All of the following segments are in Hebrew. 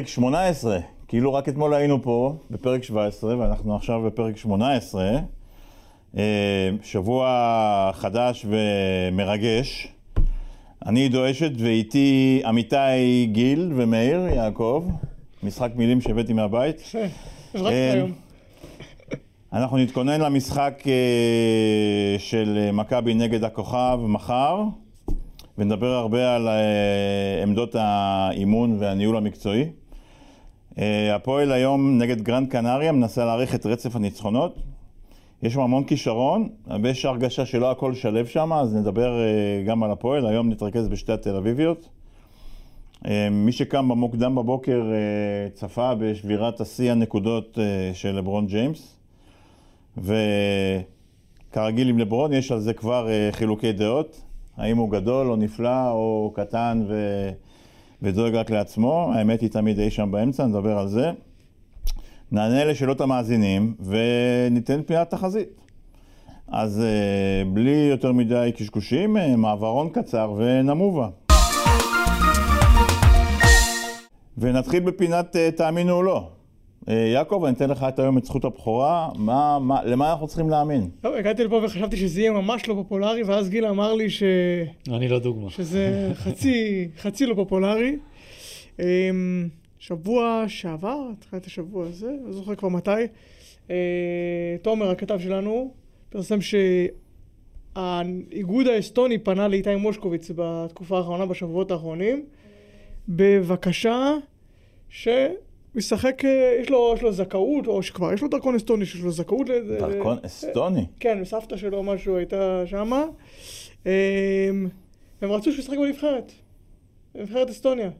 פרק 18, כאילו רק אתמול היינו פה בפרק 17 ואנחנו עכשיו בפרק 18. אה, שבוע חדש ומרגש. אני עידו אשת ואיתי עמיתי גיל ומאיר יעקב, משחק מילים שהבאתי מהבית. אה, היום. אנחנו נתכונן למשחק אה, של מכבי נגד הכוכב מחר, ונדבר הרבה על עמדות האימון והניהול המקצועי. אה, הפועל היום נגד גרנד קנריה מנסה להאריך את רצף הניצחונות. יש שם המון כישרון, ויש הרגשה שלא הכל שלב שם, אז נדבר אה, גם על הפועל. היום נתרכז בשתי התל אביביות. אה, מי שקם במוקדם בבוקר צפה בשבירת השיא הנקודות של לברון ג'יימס. וכרגיל עם לברון יש על זה כבר חילוקי דעות, האם הוא גדול או נפלא או קטן ו... ודואג רק לעצמו, האמת היא תמיד אי שם באמצע, נדבר על זה. נענה לשאלות המאזינים וניתן פינת תחזית. אז אה, בלי יותר מדי קשקושים, אה, מעברון קצר ונמובה. ונתחיל בפינת אה, תאמינו או לא. אה, יעקב, אני אתן לך את היום את זכות הבכורה, מה, מה, למה אנחנו צריכים להאמין? טוב, הגעתי לפה וחשבתי שזה יהיה ממש לא פופולרי, ואז גיל אמר לי ש... אני לא דוגמה. שזה חצי, חצי לא פופולרי. אמ, שבוע שעבר, תחילת השבוע הזה, לא זוכר כבר מתי, אה, תומר, הכתב שלנו, פרסם שהאיגוד האסטוני פנה לאיתי מושקוביץ בתקופה האחרונה, בשבועות האחרונים, בבקשה שהוא ישחק, אה, יש לו, יש לו זכאות, או שכבר יש לו דרכון אסטוני, שיש לו זכאות לזה. דרכון אסטוני? כן, סבתא שלו משהו הייתה שמה. אמ, הם רצו שהוא ישחק בנבחרת, בנבחרת אסטוניה.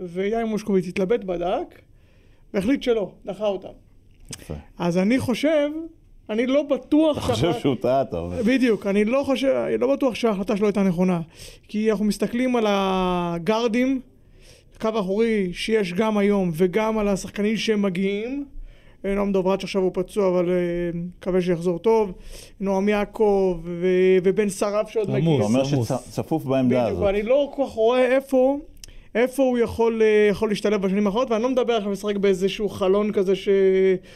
ויאיר מושקוביץ התלבט, בדק, והחליט שלא, דחה אותם. יפה. אז אני חושב, אני לא בטוח... אתה חושב שהוא טעה, אתה אומר. בדיוק, אני לא חושב, אני לא בטוח שההחלטה שלו הייתה נכונה. כי אנחנו מסתכלים על הגארדים, קו האחורי שיש גם היום, וגם על השחקנים שמגיעים. אה, נועם דוברת שעכשיו הוא פצוע, אבל אה, מקווה שיחזור טוב. נועם יעקב ו- ובן שרף שעוד עמוס. מגיע. אתה אומר עמוס. שצפוף בעמדה בדיוק, הזאת. ואני לא כל כך רואה איפה, איפה הוא יכול, אה, יכול להשתלב בשנים האחרונות, ואני לא מדבר עכשיו לשחק באיזשהו חלון כזה ש...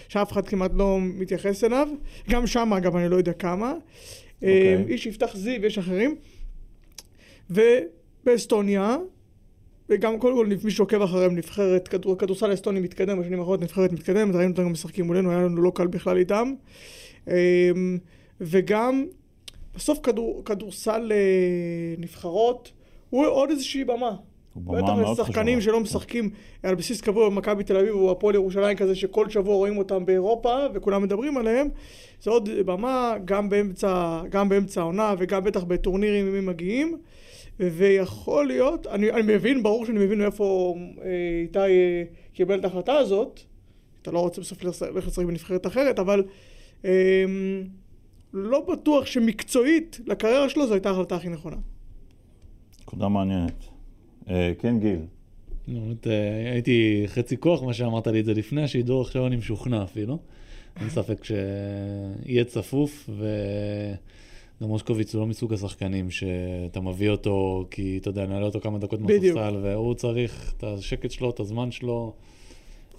שאף אחד כמעט לא מתייחס אליו. גם שם, אגב, אני לא יודע כמה. אוקיי. אה, איש יפתח זיו, יש אחרים. ובאסטוניה, וגם קודם כל מי שעוקב אחריהם, נבחרת, כדור, כדורסל האסטוני מתקדם בשנים האחרונות, נבחרת מתקדמת, ראינו אותם גם משחקים מולנו, היה לנו לא קל בכלל איתם. אה, וגם, בסוף כדור, כדורסל אה, נבחרות, הוא עוד איזושהי במה. בטח לשחקנים. שלא משחקים על בסיס קבוע במכבי תל אביב או הפועל ירושלים כזה שכל שבוע רואים אותם באירופה וכולם מדברים עליהם זה עוד במה גם באמצע, גם באמצע העונה וגם בטח בטורנירים אם הם מגיעים ויכול להיות, אני, אני מבין, ברור שאני מבין מאיפה אה, איתי אה, קיבל את ההחלטה הזאת אתה לא רוצה בסוף ללכת לשחק בנבחרת אחרת אבל אה, לא בטוח שמקצועית לקריירה שלו זו הייתה ההחלטה הכי נכונה נקודה מעניינת. אה, כן, גיל. באמת, אה, הייתי חצי כוח, מה שאמרת לי את זה לפני השידור, עכשיו אני משוכנע אפילו. אין ספק שיהיה צפוף, וגם מושקוביץ הוא לא מסוג השחקנים שאתה מביא אותו, כי אתה יודע, נעלה אותו כמה דקות. מהספסל, והוא צריך את השקט שלו, את הזמן שלו.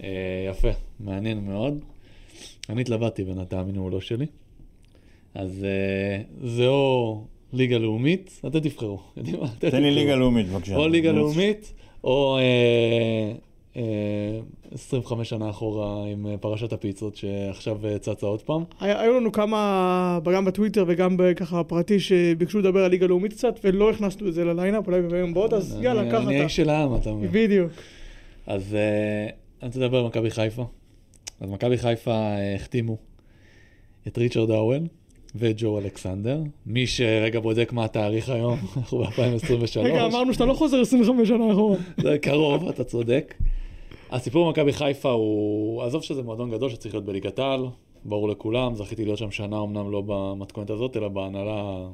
אה, יפה, מעניין מאוד. אני התלבטתי בין התאמינו או לא שלי. אז אה, זה או ליגה לאומית, אתם תבחרו. תן לי. ליגה לאומית, בבקשה. או ליגה לאומית, או אה, 25 שנה אחורה עם אה, פרשת הפיצות שעכשיו אה, צצה עוד פעם. היה- היו לנו כמה, גם בטוויטר וגם ככה פרטי, שביקשו לדבר על ליגה לאומית קצת, ולא הכנסנו את זה לליינאפ, אולי ביום הבאות, אז יאללה, אני- קח אני אתה. האיש של העם, אתה אומר. בדיוק. אז אה, אני רוצה לדבר על מכבי חיפה. אז מכבי חיפה אה, החתימו את ריצ'רד האוול ואת ג'ו אלכסנדר. מי שרגע בודק מה התאריך היום, אנחנו ב-2023. רגע, אמרנו שאתה לא חוזר 25 שנה אחורה. זה קרוב, אתה צודק. הסיפור במכבי חיפה הוא, עזוב שזה מועדון גדול שצריך להיות בליגת העל, ברור לכולם, זכיתי להיות שם שנה, אמנם לא במתכונת הזאת, אלא בהנהלה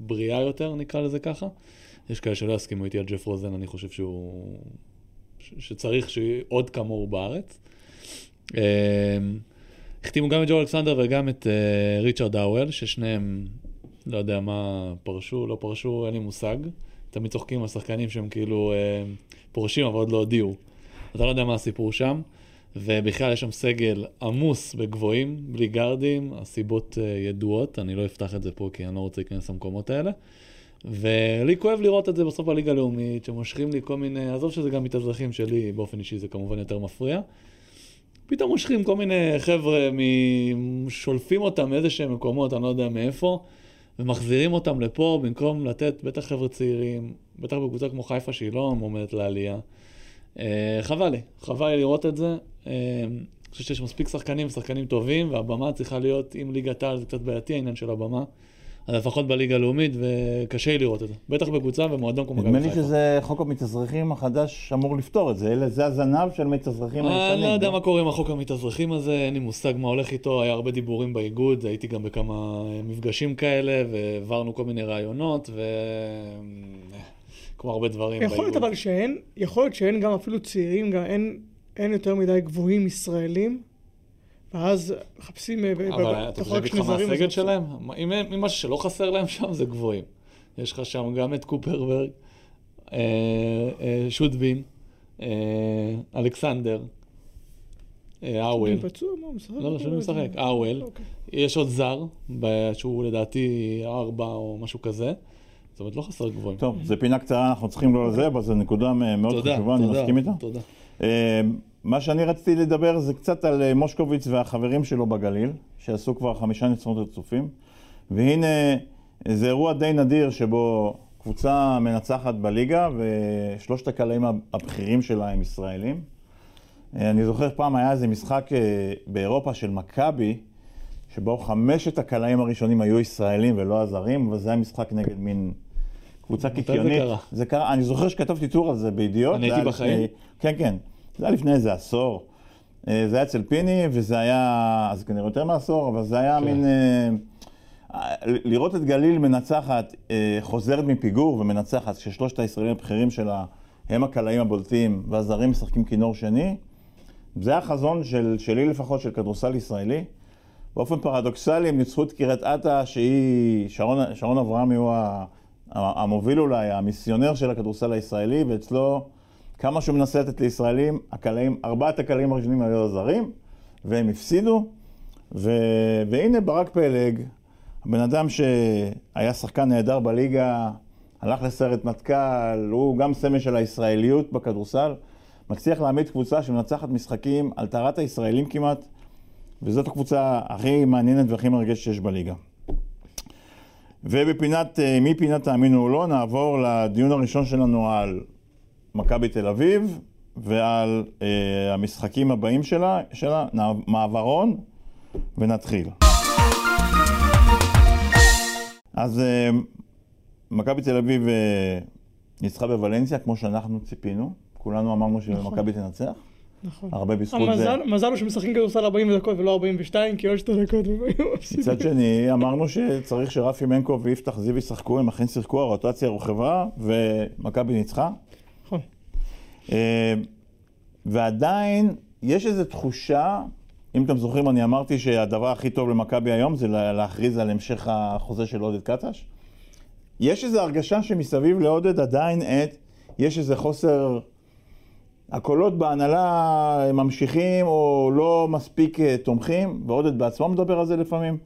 בריאה יותר, נקרא לזה ככה. יש כאלה שלא יסכימו איתי על ג'ף רוזן, אני חושב שהוא... שצריך שיהיה עוד כמוהו בארץ. אה, החתימו גם את ג'ו אלכסנדר וגם את אה, ריצ'רד האוול, ששניהם, לא יודע מה, פרשו, לא פרשו, אין לי מושג. תמיד צוחקים על שחקנים שהם כאילו אה, פורשים אבל עוד לא הודיעו. אתה לא יודע מה הסיפור שם, ובכלל יש שם סגל עמוס בגבוהים, בלי גארדים, הסיבות אה, ידועות, אני לא אפתח את זה פה כי אני לא רוצה להיכנס למקומות האלה. ולי כואב לראות את זה בסוף בליגה הלאומית, שמושכים לי כל מיני, עזוב שזה גם מתאזרחים שלי, באופן אישי זה כמובן יותר מפריע. פתאום מושכים כל מיני חבר'ה, מ... שולפים אותם מאיזה שהם מקומות, אני לא יודע מאיפה, ומחזירים אותם לפה במקום לתת, בטח חבר'ה צעירים, בטח בקבוצה כמו חיפה שהיא לא מועמדת לעלייה. אה, חבל לי, חבל לי לראות את זה. אה, אני חושב שיש מספיק שחקנים, שחקנים טובים, והבמה צריכה להיות, אם ליגת העל זה קצת בעייתי העניין של הבמה. אז לפחות בליגה הלאומית, וקשה לי לראות את זה. בטח בקבוצה ומועדון כמו מכבי נדמה חיפה. לי שזה חוק המתאזרחים החדש אמור לפתור את זה, אלה- זה הזנב של מתאזרחים אה, אני הישנים. לא יודע מה קורה עם החוק המתאזרחים הזה, אין לי מושג מה הולך איתו, היה הרבה דיבורים באיגוד, הייתי גם בכמה מפגשים כאלה, והעברנו כל מיני רעיונות, ו... אה, כמו הרבה דברים יכול להיות אבל שאין, יכול להיות שאין גם אפילו צעירים, גם אין, אין יותר מדי גבוהים ישראלים, ואז מחפשים... אה, אבל אתה חושב איתך מהסגל שלהם? אם אם משהו שלא חסר להם שם זה גבוהים. יש לך שם גם את קופרברג, אה, אה, שוטבין, אה, אלכסנדר, אה, האוול. הוא פצוע? מה, הוא משחק? לא, לא, שהוא משחק. האוול. אוקיי. יש עוד זר, שהוא לדעתי ארבע או משהו כזה. זאת אומרת, לא חסר גבוהים. טוב, זו פינה קצרה, אנחנו צריכים לא לזה, אבל זו נקודה מאוד תודה, חשובה, אני תודה, מסכים איתה. תודה. אה, מה שאני רציתי לדבר זה קצת על אה, מושקוביץ והחברים שלו בגליל, שעשו כבר חמישה ניצחונות רצופים. והנה, זה אירוע די נדיר שבו קבוצה מנצחת בליגה ושלושת הקלעים הבכירים שלה הם ישראלים. אה, אני זוכר פעם היה איזה משחק באירופה של מכבי, שבו חמשת הקלעים הראשונים היו ישראלים ולא הזרים, אבל זה היה משחק נגד מין קבוצה מתי זה קיקיונית. קרה? זה קרה, אני זוכר שכתבתי טור על זה בידיעות. אני הייתי בחיים? לפני- כן, כן. זה היה לפני איזה עשור. אה, זה היה אצל פיני, וזה היה, אז כנראה יותר מעשור, אבל זה היה כן. מין... אה, אה, לראות את גליל מנצחת, חוזרת מפיגור ומנצחת, כששלושת הישראלים הבכירים שלה הם הקלעים הבולטים, והזרים משחקים כינור שני, זה החזון של, שלי לפחות, של כדורסל ישראלי. באופן פרדוקסלי הם ניצחו את קריית אתא, שהיא, שרון, שרון אברהמי הוא ה- המוביל אולי, המיסיונר של הכדורסל הישראלי, ואצלו, כמה שהוא מנסה לתת לישראלים, הקלעים, ארבעת הקלעים הראשונים היו הזרים, והם הפסידו. ו... והנה ברק פלג, הבן אדם שהיה שחקן נהדר בליגה, הלך לסרט מטכ"ל, הוא גם סמל של הישראליות בכדורסל, מצליח להעמיד קבוצה שמנצחת משחקים על טהרת הישראלים כמעט, וזאת הקבוצה הכי מעניינת והכי מרגשת שיש בליגה. ובפינת, אה, מפינת תאמינו או לא, נעבור לדיון הראשון שלנו על מכבי תל אביב ועל אה, המשחקים הבאים שלה, שלה, מעברון, ונתחיל. אז אה, מכבי תל אביב אה, ניצחה בוולנסיה, כמו שאנחנו ציפינו. כולנו אמרנו שמכבי תנצח. נכון. הרבה בזכות זה. המזל, מזל הוא שמשחקים כדורסל 40 דקות ולא 42, כי עוד שתי דקות הם היו מפסידים. מצד שני, אמרנו שצריך שרפי מנקו ויפתח זיו ישחקו, הם אכן שיחקו, הרוטציה הורחבה, ומכבי ניצחה. נכון. אה, ועדיין, יש איזו תחושה, אם אתם זוכרים, אני אמרתי שהדבר הכי טוב למכבי היום זה לה- להכריז על המשך החוזה של עודד קטש. יש איזו הרגשה שמסביב לעודד עדיין עת, יש איזה חוסר... הקולות בהנהלה ממשיכים או לא מספיק אה, תומכים, ועודד בעצמו מדבר על זה לפעמים.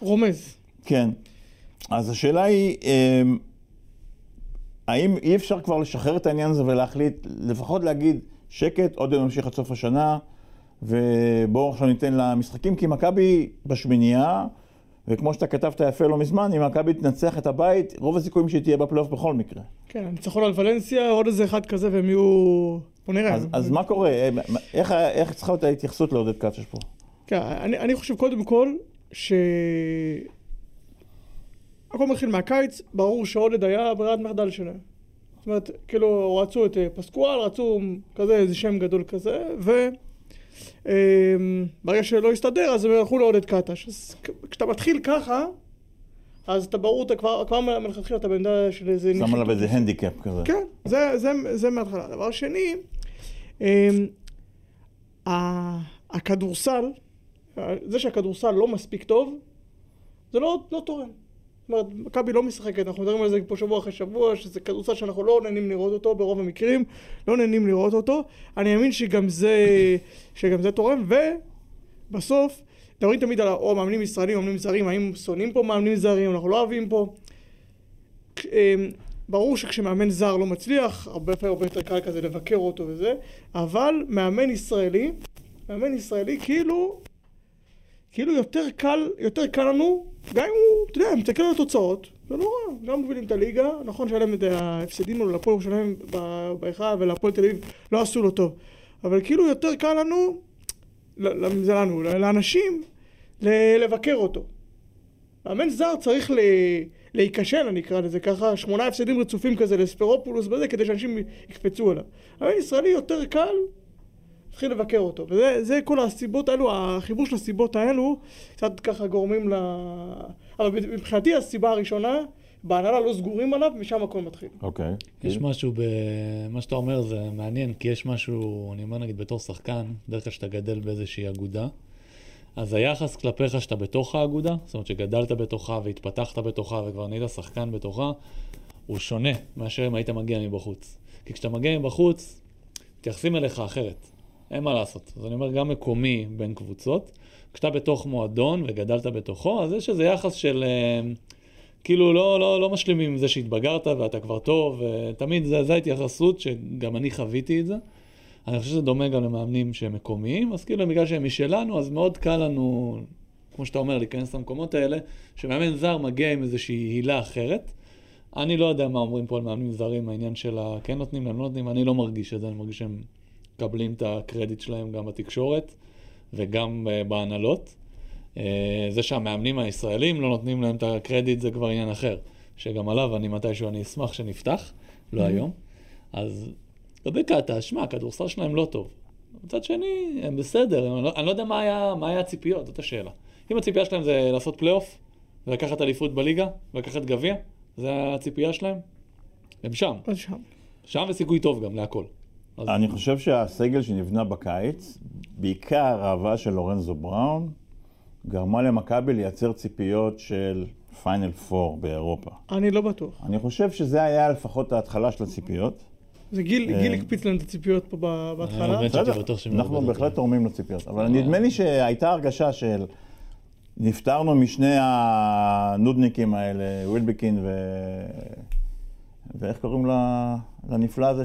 רומז. כן. אז השאלה היא, אמ, האם אי אפשר כבר לשחרר את העניין הזה ולהחליט, לפחות להגיד, שקט, עודד ממשיך עד סוף השנה, ובואו עכשיו ניתן למשחקים, כי מכבי בשמינייה, וכמו שאתה כתבת יפה לא מזמן, אם מכבי תנצח את הבית, רוב הסיכויים שהיא תהיה בפלייאוף בכל מקרה. כן, הניצחון על ולנסיה, עוד איזה אחד כזה והם יהיו... בוא נראה. אז, אז מה קורה? אה, איך, איך צריכה להיות ההתייחסות לעודד קצ'ש פה? כן, אני, אני חושב קודם כל ש... הכל מתחיל מהקיץ, ברור שעודד היה ברירת מחדל שלהם. זאת אומרת, כאילו רצו את אה, פסקואל, רצו כזה איזה שם גדול כזה, וברגע שלא הסתדר אז הם הלכו לעודד קטש. אז כשאתה מתחיל ככה, אז אתה ברור, אתה כבר, כבר מלכתחילה אתה בעמדה של איזה... שם עליו איזה הנדיקאפ כזה. כן, זה, זה, זה מההתחלה. דבר שני, אמ, הכדורסל, זה שהכדורסל לא מספיק טוב, זה לא, לא תורם. אומרת, מכבי לא משחקת, אנחנו מדברים על זה פה שבוע אחרי שבוע, שזה כדורסל שאנחנו לא נהנים לראות אותו ברוב המקרים, לא נהנים לראות אותו. אני מאמין שגם זה, שגם זה תורם, ובסוף, מדברים תמיד על או מאמנים ישראלים, מאמנים זרים, האם שונאים פה מאמנים זרים, אנחנו לא אוהבים פה. אמ, ברור שכשמאמן זר לא מצליח, הרבה פעמים הרבה יותר קל כזה לבקר אותו וזה, אבל מאמן ישראלי, מאמן ישראלי כאילו, כאילו יותר קל, יותר קל לנו, גם אם הוא, אתה יודע, מסתכל על התוצאות, זה לא רע, גם מובילים את הליגה, נכון שהיה להם את ההפסדים האלו לפועל ירושלים בהיכל ולהפועל תל אביב לא עשו לו טוב, אבל כאילו יותר קל לנו, זה לנו, לאנשים, לבקר אותו. מאמן זר צריך ל... להיכשל, אני אקרא לזה ככה, שמונה הפסדים רצופים כזה לספרופולוס בזה, כדי שאנשים יקפצו עליו. אבל ישראלי יותר קל, להתחיל לבקר אותו. וזה כל הסיבות האלו, החיבור של הסיבות האלו, קצת ככה גורמים ל... אבל מבחינתי הסיבה הראשונה, בהנהלה לא סגורים עליו, משם הכל מתחיל. אוקיי. Okay. יש משהו במה שאתה אומר, זה מעניין, כי יש משהו, אני אומר נגיד בתור שחקן, בדרך כלל שאתה גדל באיזושהי אגודה, אז היחס כלפיך שאתה בתוך האגודה, זאת אומרת שגדלת בתוכה והתפתחת בתוכה וכבר נהיית שחקן בתוכה, הוא שונה מאשר אם היית מגיע מבחוץ. כי כשאתה מגיע מבחוץ, מתייחסים אליך אחרת. אין מה לעשות. אז אני אומר, גם מקומי בין קבוצות. כשאתה בתוך מועדון וגדלת בתוכו, אז יש איזה יחס של... אה, כאילו לא, לא, לא משלימים עם זה שהתבגרת ואתה כבר טוב, ותמיד זו ההתייחסות שגם אני חוויתי את זה. אני חושב שזה דומה גם למאמנים שהם מקומיים, אז כאילו בגלל שהם משלנו, אז מאוד קל לנו, כמו שאתה אומר, להיכנס למקומות האלה, שמאמן זר מגיע עם איזושהי הילה אחרת. אני לא יודע מה אומרים פה על מאמנים זרים, העניין של הכן נותנים להם, לא נותנים, אני לא מרגיש את זה, אני מרגיש שהם מקבלים את הקרדיט שלהם גם בתקשורת וגם uh, בהנהלות. Uh, זה שהמאמנים הישראלים לא נותנים להם את הקרדיט זה כבר עניין אחר, שגם עליו אני מתישהו אני אשמח שנפתח, לא mm-hmm. היום. אז לא בקטע, שמע, הכדורסל שלהם לא טוב. מצד שני, הם בסדר, אני לא, אני לא יודע מה היה, מה היה הציפיות, זאת השאלה. אם הציפייה שלהם זה לעשות פלייאוף, ולקחת אליפות בליגה, ולקחת גביע, זה הציפייה שלהם, הם שם. שם. שם וסיכוי טוב גם להכל. אז... אני חושב שהסגל שנבנה בקיץ, בעיקר האהבה של לורנזו בראון, גרמה למכבי לייצר ציפיות של פיינל פור באירופה. אני לא בטוח. אני חושב שזה היה לפחות ההתחלה של הציפיות. זה גיל אה, הקפיץ לנו את הציפיות פה בהתחלה. אנחנו בהחלט תורמים לציפיות, אבל נדמה לי שהייתה הרגשה של נפטרנו משני הנודניקים האלה, ווילבקין ו... ואיך קוראים לנפלא הזה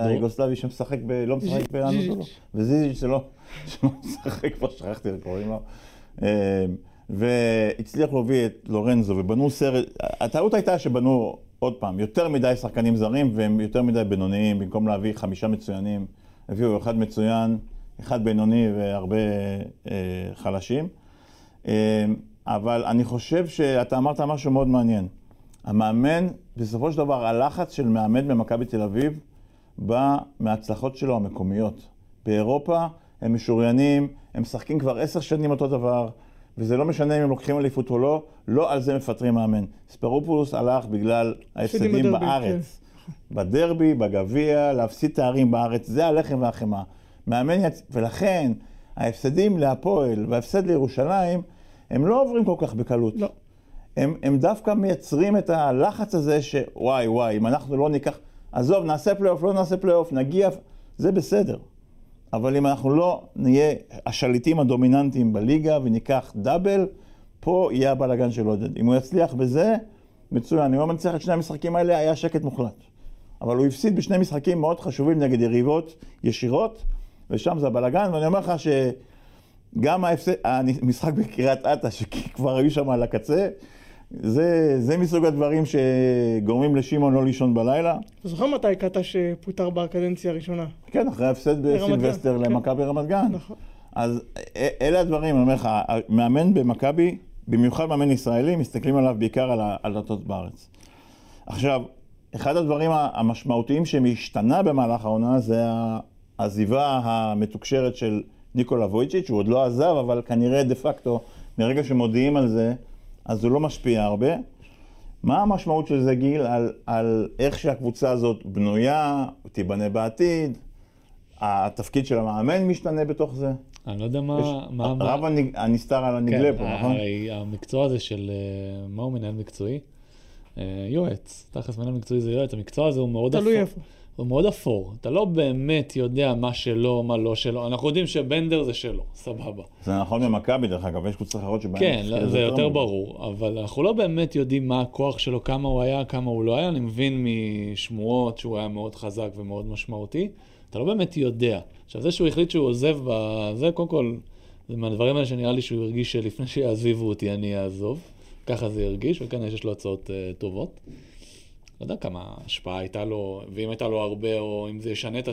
היוגוסלבי שמשחק, ב... לא משחק באנדולו? וזיזיץ' שלא משחק, כבר שכחתי איך קוראים לו. אה, והצליח להוביל את לורנזו ובנו סרט, הטעות הייתה שבנו עוד פעם, יותר מדי שחקנים זרים והם יותר מדי בינוניים, במקום להביא חמישה מצוינים, הביאו אחד מצוין, אחד בינוני והרבה אה, חלשים. אה, אבל אני חושב שאתה אמרת משהו מאוד מעניין. המאמן, בסופו של דבר, הלחץ של מאמן במכבי תל אביב בא מההצלחות שלו המקומיות. באירופה הם משוריינים, הם משחקים כבר עשר שנים אותו דבר, וזה לא משנה אם הם לוקחים אליפות או לא, לא על זה מפטרים מאמן. ספרופולוס הלך בגלל ההפסדים בארץ. כן. בדרבי, בגביע, להפסיד תארים בארץ, זה הלחם והחמאה. מאמן יצ... ולכן ההפסדים להפועל וההפסד לירושלים, הם לא עוברים כל כך בקלות. לא. הם, הם דווקא מייצרים את הלחץ הזה שוואי וואי, אם אנחנו לא ניקח, עזוב, נעשה פלייאוף, לא נעשה פלייאוף, נגיע, זה בסדר. אבל אם אנחנו לא נהיה השליטים הדומיננטיים בליגה וניקח דאבל, פה יהיה הבלאגן של עודד. אם הוא יצליח בזה, מצוין. אם הוא מנצח את שני המשחקים האלה, היה שקט מוחלט. אבל הוא הפסיד בשני משחקים מאוד חשובים נגד יריבות ישירות, ושם זה הבלאגן, ואני אומר לך שגם המשחק בקריית אתא, שכבר היו שם על הקצה, זה, זה מסוג הדברים שגורמים לשמעון לא לישון בלילה. אתה זוכר מתי קטש פוטר בקדנציה הראשונה? כן, אחרי ההפסד בסילבסטר כן. למכבי רמת גן. נכון. אז אלה הדברים, אני אומר לך, מאמן במכבי, במיוחד מאמן ישראלי, מסתכלים עליו בעיקר על הדלתות בארץ. עכשיו, אחד הדברים המשמעותיים שמשתנה במהלך העונה זה העזיבה המתוקשרת של ניקולה וויצ'יץ', הוא עוד לא עזב, אבל כנראה דה פקטו, מרגע שמודיעים על זה, אז הוא לא משפיע הרבה. מה המשמעות של זה, גיל, על, על איך שהקבוצה הזאת בנויה, תיבנה בעתיד? התפקיד של המאמן משתנה בתוך זה? אני לא יודע מה... מה- מה- רב הנג- הנסתר על הנגלה כן, פה, נכון? הרי המקצוע הזה של אה, מה הוא מנהל מקצועי? אה, יועץ, תכלס מנהל מקצועי זה יועץ, המקצוע הזה הוא מאוד תלוי אפור. איפה. הוא מאוד אפור, אתה לא באמת יודע מה שלו, מה לא שלו, אנחנו יודעים שבנדר זה שלו, סבבה. זה נכון במכבי, דרך אגב, יש קבוצות אחרות שבהן... כן, התחיל זה יותר. ברור, אבל אנחנו לא באמת יודעים מה הכוח שלו, כמה הוא היה, כמה הוא לא היה, אני מבין משמועות שהוא היה מאוד חזק ומאוד משמעותי, אתה לא באמת יודע. עכשיו זה שהוא החליט שהוא עוזב בזה, קודם כל, זה מהדברים האלה שנראה לי שהוא הרגיש שלפני שיעזיבו אותי אני אעזוב, ככה זה הרגיש, וכנראה שיש לו הצעות uh, טובות. לא יודע כמה השפעה הייתה לו, ואם הייתה לו הרבה, או אם זה ישנה את ה...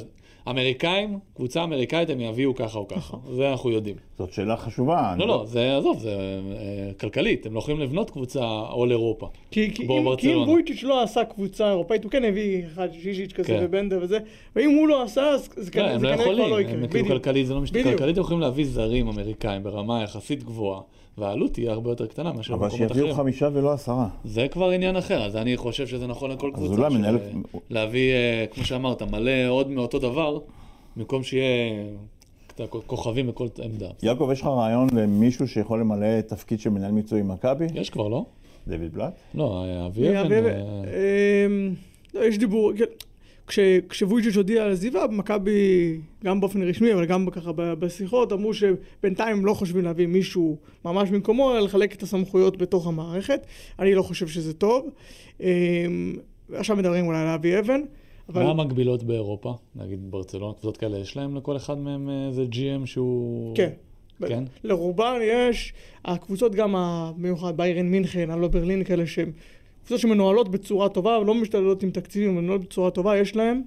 אמריקאים, קבוצה אמריקאית, הם יביאו ככה או ככה, זה אנחנו יודעים. זאת שאלה חשובה. לא, אני לא, זה, עזוב, זה אה, כלכלית, הם לא יכולים לבנות קבוצה אול אירופה. כי, אם, כי אם ברצלונה. וויצ'יץ' לא עשה קבוצה אירופאית, הוא כן הביא אחד שישיץ' כזה כן. ובנדר וזה, ואם הוא לא עשה, אז זה לא, כנראה הם לא כנראה כבר יכולים, לא יקרה. הם כאילו בדיוק. כלכלית זה לא משנה. כלכלית הם יכולים להביא זרים אמריקאים ברמה יחסית גבוהה, והעלות תהיה הרבה יותר קטנה מאשר אבל במקומות שיביאו אחרים. חמישה ולא עשרה. זה כבר עניין אחר, אז אני חושב שזה נכון לכל קבוצה. אולי של- מנהל- להביא, אה, כמו שאמרת, מלא עוד מאותו דבר, במקום שיהיה כוכבים בכל עמדה. יעקב, יש לך רעיון למישהו שיכול למלא תפקיד של מנהל מקצועי במכבי? יש כבר, לא? דויד בלאט? לא, אה, אבי אבי אבן... אבן, אה, אמ, לא, יש דיבור, כן. כש- כשוויצ'יץ' הודיע על עזיבה, מכבי, גם באופן רשמי, אבל גם ככה בשיחות, אמרו שבינתיים הם לא חושבים להביא מישהו ממש במקומו, אלא לחלק את הסמכויות בתוך המערכת. אני לא חושב שזה טוב. אמ, עכשיו מדברים אולי אבי אבן, אבל... מה המקבילות באירופה? נגיד ברצלונה, קבוצות כאלה, יש להם לכל אחד מהם איזה GM שהוא... כן. כן? לרובן יש, הקבוצות גם המיוחד, ביירן מינכן, הלא ברלין, כאלה שהן קבוצות שמנוהלות בצורה טובה, לא משתללות עם תקציבים, מנוהלות בצורה טובה, יש להן.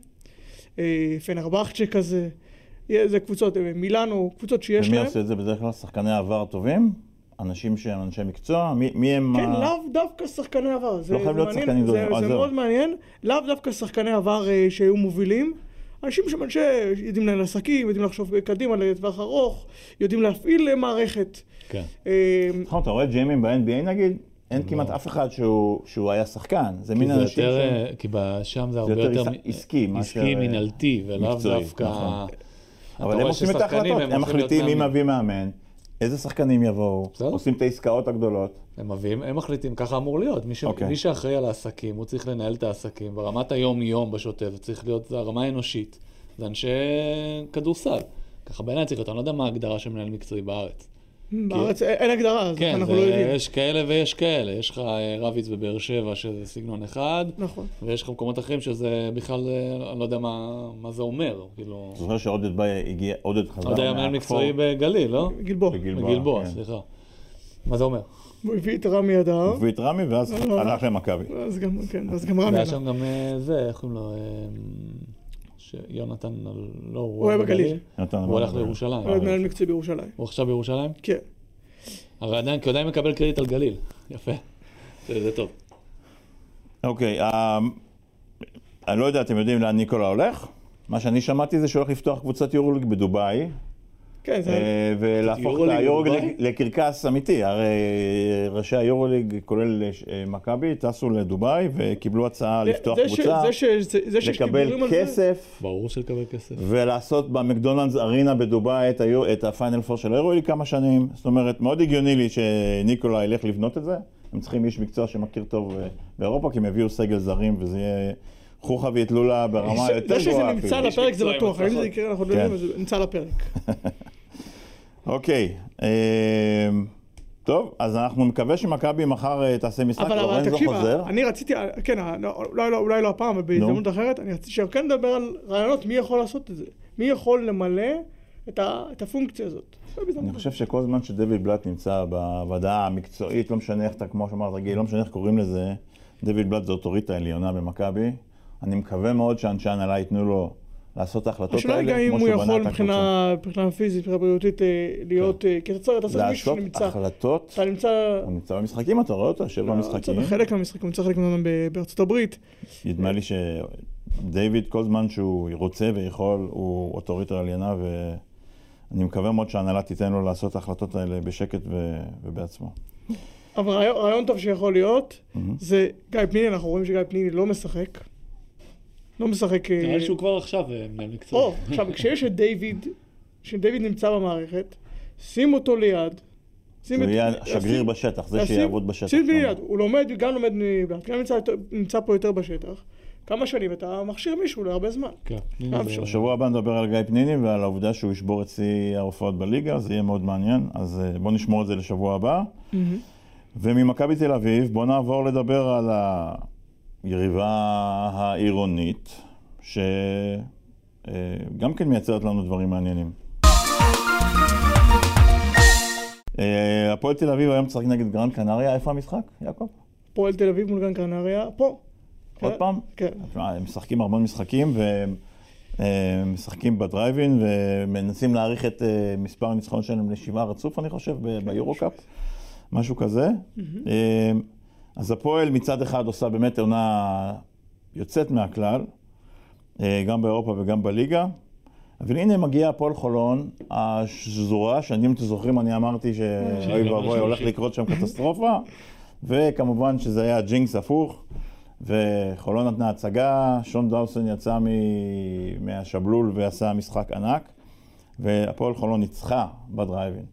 אה, פנרבכצ'ה כזה, זה קבוצות, אה, מילאנו, קבוצות שיש ומי להן. עושה את זה בדרך כלל? שחקני עבר טובים? אנשים שהם אנשי מקצוע? מי- מי הם... כן, ה- לאו דווקא שחקני עבר. זה, לא חייב זה להיות שחקנים זה, גדולים, אז זה זהו. מאוד מעניין. לאו דווקא שחקני עבר אה, שהיו מובילים. אנשים שהם אנשי, יודעים לנהל עסקים, יודעים לחשוב קדימה לטווח ארוך, יודעים להפעיל אה, מערכת. כן. אה, נכון, אתה רואה ג'יימים ב-NBA נגיד? אין כמעט אף אחד שהוא שהוא היה שחקן. זה מין זה אנשים יותר, שהם... אה, כי שם זה הרבה יותר יותר... עס- עסקי מאשר, עסקי, אה, מינהלתי, ולאו דווקא... נכון. אבל הם עושים את ההחלטות, הם מחליטים מי. מביא מאמן, איזה שחקנים יבואו, בסדר. עושים את העסקאות הגדולות. הם מביאים, הם מחליטים, ככה אמור להיות. מי, ש... אוקיי. מי שאחראי על העסקים, הוא צריך לנהל את העסקים ברמת היום-יום בשוטף, זה צריך להיות, זה הרמה האנושית. זה אנשי כדורסל. ככה בעיניי צריך להיות, אני לא יודע מה ההגדרה של מנהל מקצועי בארץ. בארץ אין אין הגדרה, אז כן, אנחנו זה, לא יודעים. יש כאלה ויש כאלה. יש לך אה, רביץ בבאר שבע שזה סגנון אחד, נכון. ויש לך מקומות אחרים שזה בכלל, אה, אני לא יודע מה, מה זה אומר. כאילו, זוכר שעודד בא, הגיע, עודד חזר עוד היה מנהל מהכפור. מקצועי בגליל, לא? גלבוע. בגלבוע, בגלבוע, כן. סליחה. מה זה אומר? הוא הביא את רמי אדר, הביא את רמי ואז לא. הלך למכבי. אז גם, כן, אז גם רמי והיה. שם גם אה, זה, איך קוראים לו? שיונתן, לא, הוא היה בגליל. הוא הלך אבל- לירושלים. הוא היה מנהל מקצועי בירושלים. הוא עכשיו בירושלים? כן. הרי עדיין, כי הוא עדיין מקבל קרדיט על גליל. יפה. זה זה טוב. אוקיי, אה, אני לא יודע, אתם יודעים לאן ניקולה הולך? מה שאני שמעתי זה שהוא הולך לפתוח קבוצת יורוליג בדובאי, כן, זה... אה, ולהפוך את יורוליג היורוליג? לקרקס אמיתי. הרי ראשי היורוליג, כולל אה, מכבי, טסו לדובאי וקיבלו הצעה לפתוח קבוצה, זה ש- זה- זה שיש לקבל כסף. ברור שלקבל כסף. ולעשות במקדונלדס ארינה בדובאי את, הפיינל פור של היורוליג כמה שנים. זאת אומרת, מאוד הגיוני לי שניקולה ילך לבנות את זה. הם צריכים איש מקצוע שמכיר טוב אה, באירופה, כי הם יביאו סגל זרים, וזה יהיה חוכא ואטלולה ברמה זה- יותר זה שזה גבוהה נמצא הפרק זה בטוח, האם זה. יקרה אנחנו לא כן. יודעים, אבל זה נמצא על הפרק. אוקיי, אה, טוב, אז אנחנו מקווה שמכבי מחר אה, תעשה משחק, לורנזו חוזר. אני רציתי, כן, לא- אולי לא- אולי לא הפעם, אבל בהזדמנות אחרת, אני רציתי שכן נדבר על רעיונות, מי יכול לעשות את זה? מי יכול למלא את ה- את הפונקציה הזאת? אני חושב שכל זמן שדויד בלאט נמצא בוועדה המקצועית, לא משנה איך אתה, כמו שאמרת, גיל, לא משנה איך קוראים לזה, דויד בלאט זו אוטוריטה עליונה במכבי. אני מקווה מאוד שאנשי ההנהלה ייתנו לו לעשות את ההחלטות השאלה היא האלה, גם אם כמו הוא שהוא בנה יכול את הקבוצה. מבחינה מבחינה פיזית, מבחינה בריאותית, אה, להיות, אה, כי אתה צריך אתה צריך מישהו לעשות שנמצא, החלטות, אתה נמצא, הוא נמצא במשחקים, אתה רואה אותו, יושב במשחקים. בחלק מהמשחקים, הוא נמצא חלק מהם בארצות הברית, נדמה לי שדייוויד, כל זמן שהוא רוצה ויכול, הוא אוטוריטה עליונה, ואני מקווה מאוד שההנהלה תיתן לו לעשות את ההחלטות האלה בשקט ו... ובעצמו. אבל רעיון טוב שיכול להיות, זה גיא פניני, אנחנו רואים שגיא פניני לא משחק, לא משחק... אה, נראה לי שהוא כבר עכשיו אה, מנהל מקצועי. או, עכשיו, כשיש את דיוויד, כשדיוויד נמצא במערכת, שים אותו ליד. שים הוא יהיה השגריר לשים- בשטח, זה לשים- שיעבוד בשטח. שים שם. ליד, הוא לומד, גם לומד מבלעד, גם נמצא, נמצא פה יותר בשטח. כמה שנים אתה מכשיר מישהו להרבה זמן. כן. בשבוע הבא נדבר על גיא פניני ועל העובדה שהוא ישבור את שיא ההופעות בליגה, זה יהיה מאוד מעניין, אז אה, בואו נשמור את זה לשבוע הבא. וממכבי תל אביב, בואו נעבור לדבר על היריבה העירונית, שגם כן מייצרת לנו דברים מעניינים. אה, הפועל תל אביב היום משחק נגד גרנד קנריה, איפה המשחק, יעקב? פועל תל אביב מול גרן קנריה, פה. עוד כן, פעם? כן. הם משחקים המון משחקים והם אה, משחקים בדרייבין ומנסים להאריך את אה, מספר הניצחונות שלהם לשבעה רצוף, אני חושב, ב- ביורו-קאפ, משהו כזה. אה, אז הפועל מצד אחד עושה באמת עונה יוצאת מהכלל, אה, גם באירופה וגם בליגה. אבל הנה מגיע הפועל חולון, השזורה, שאני, אם אתם זוכרים, אני אמרתי שאוי לא ואבוי, הולך. לקרות שם קטסטרופה, וכמובן שזה היה ג'ינקס הפוך, וחולון נתנה הצגה, שון דאוסון יצא מ- מהשבלול ועשה משחק ענק, והפועל חולון ניצחה בדרייבין.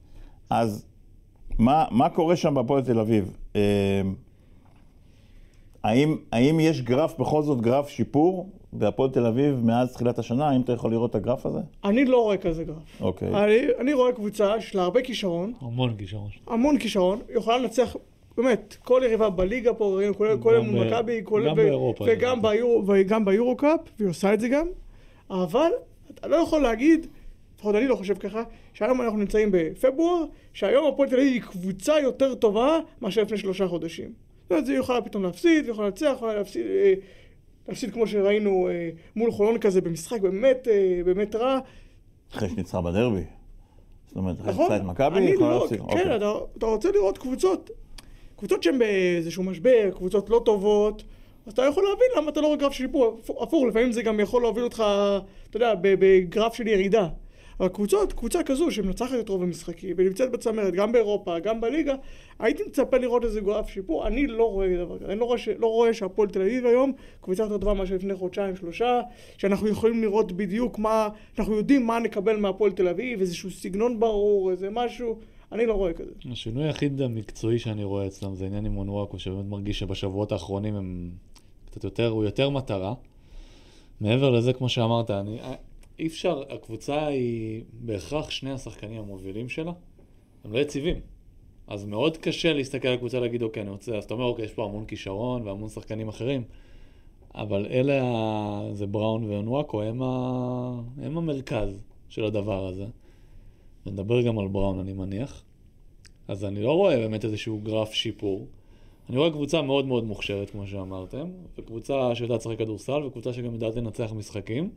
אז מה, מה קורה שם בהפועל תל אביב? האם, האם יש גרף, בכל זאת גרף שיפור בהפועל תל אביב מאז תחילת השנה? האם אתה יכול לראות את הגרף הזה? אני לא רואה כזה גרף. אוקיי. אני, אני רואה קבוצה שיש לה הרבה כישרון, המון כישרון. המון כישרון, יכולה לנצח, באמת, כל יריבה בליגה פה, ראינו, כולל כולל ב- מול מכבי, כולל גם ו- באירופה, וגם. ביורו- וגם ביורו-קאפ, והיא עושה את זה גם, אבל אתה לא יכול להגיד, לפחות אני לא חושב ככה, שהיום אנחנו נמצאים בפברואר, שהיום הפועל תל אביב היא קבוצה יותר טובה מאשר לפני שלושה חודשים. אומרת, היא יכולה פתאום להפסיד, היא יכולה לנצח, יכולה להפסיד, אה, להפסיד כמו שראינו אה, מול חולון כזה במשחק באמת, אה, באמת רע. אחרי שניצחה בדרבי. זאת אומרת, אחרי נכון, שניצחה את מכבי, יכולה לא, להפסיד. כן, אוקיי. אתה, אתה רוצה לראות קבוצות, קבוצות שהן באיזשהו משבר, קבוצות לא טובות, אז אתה יכול להבין למה אתה לא רואה גרף של שיפור, הפוך, לפעמים זה גם יכול להוביל אותך, אתה יודע, בגרף של ירידה. אבל קבוצות, קבוצה כזו שמנצחת את רוב המשחקים ונמצאת בצמרת, גם באירופה, גם בליגה, הייתי מצפה לראות איזה גרף שיפור, אני לא רואה דבר כזה, אני לא רואה. לא רואה שהפועל תל אביב היום קבוצה יותר טובה מאשר לפני חודשיים, שלושה, שאנחנו יכולים לראות בדיוק מה, אנחנו יודעים מה נקבל מהפועל תל אביב, איזשהו סגנון ברור, איזה משהו, אני לא רואה כזה. השינוי היחיד המקצועי שאני רואה אצלם זה העניין עם מונואקו, שבאמת מרגיש שבשבועות האחרונים הם קצת יותר, הוא יותר מטרה. מעבר לזה, כמו שאמרת, אני, אי אפשר, הקבוצה היא בהכרח שני השחקנים המובילים שלה, הם לא יציבים. אז מאוד קשה להסתכל על הקבוצה ולהגיד, אוקיי, אני רוצה, אז אתה אומר, אוקיי, יש פה המון כישרון והמון שחקנים אחרים, אבל אלה, ה... זה בראון ואונואקו, הם, ה... הם המרכז של הדבר הזה. נדבר גם על בראון, אני מניח. אז אני לא רואה באמת איזשהו גרף שיפור. אני רואה קבוצה מאוד מאוד מוכשרת, כמו שאמרתם, וקבוצה שיודעת לשחק כדורסל, וקבוצה שגם יודעת לנצח משחקים.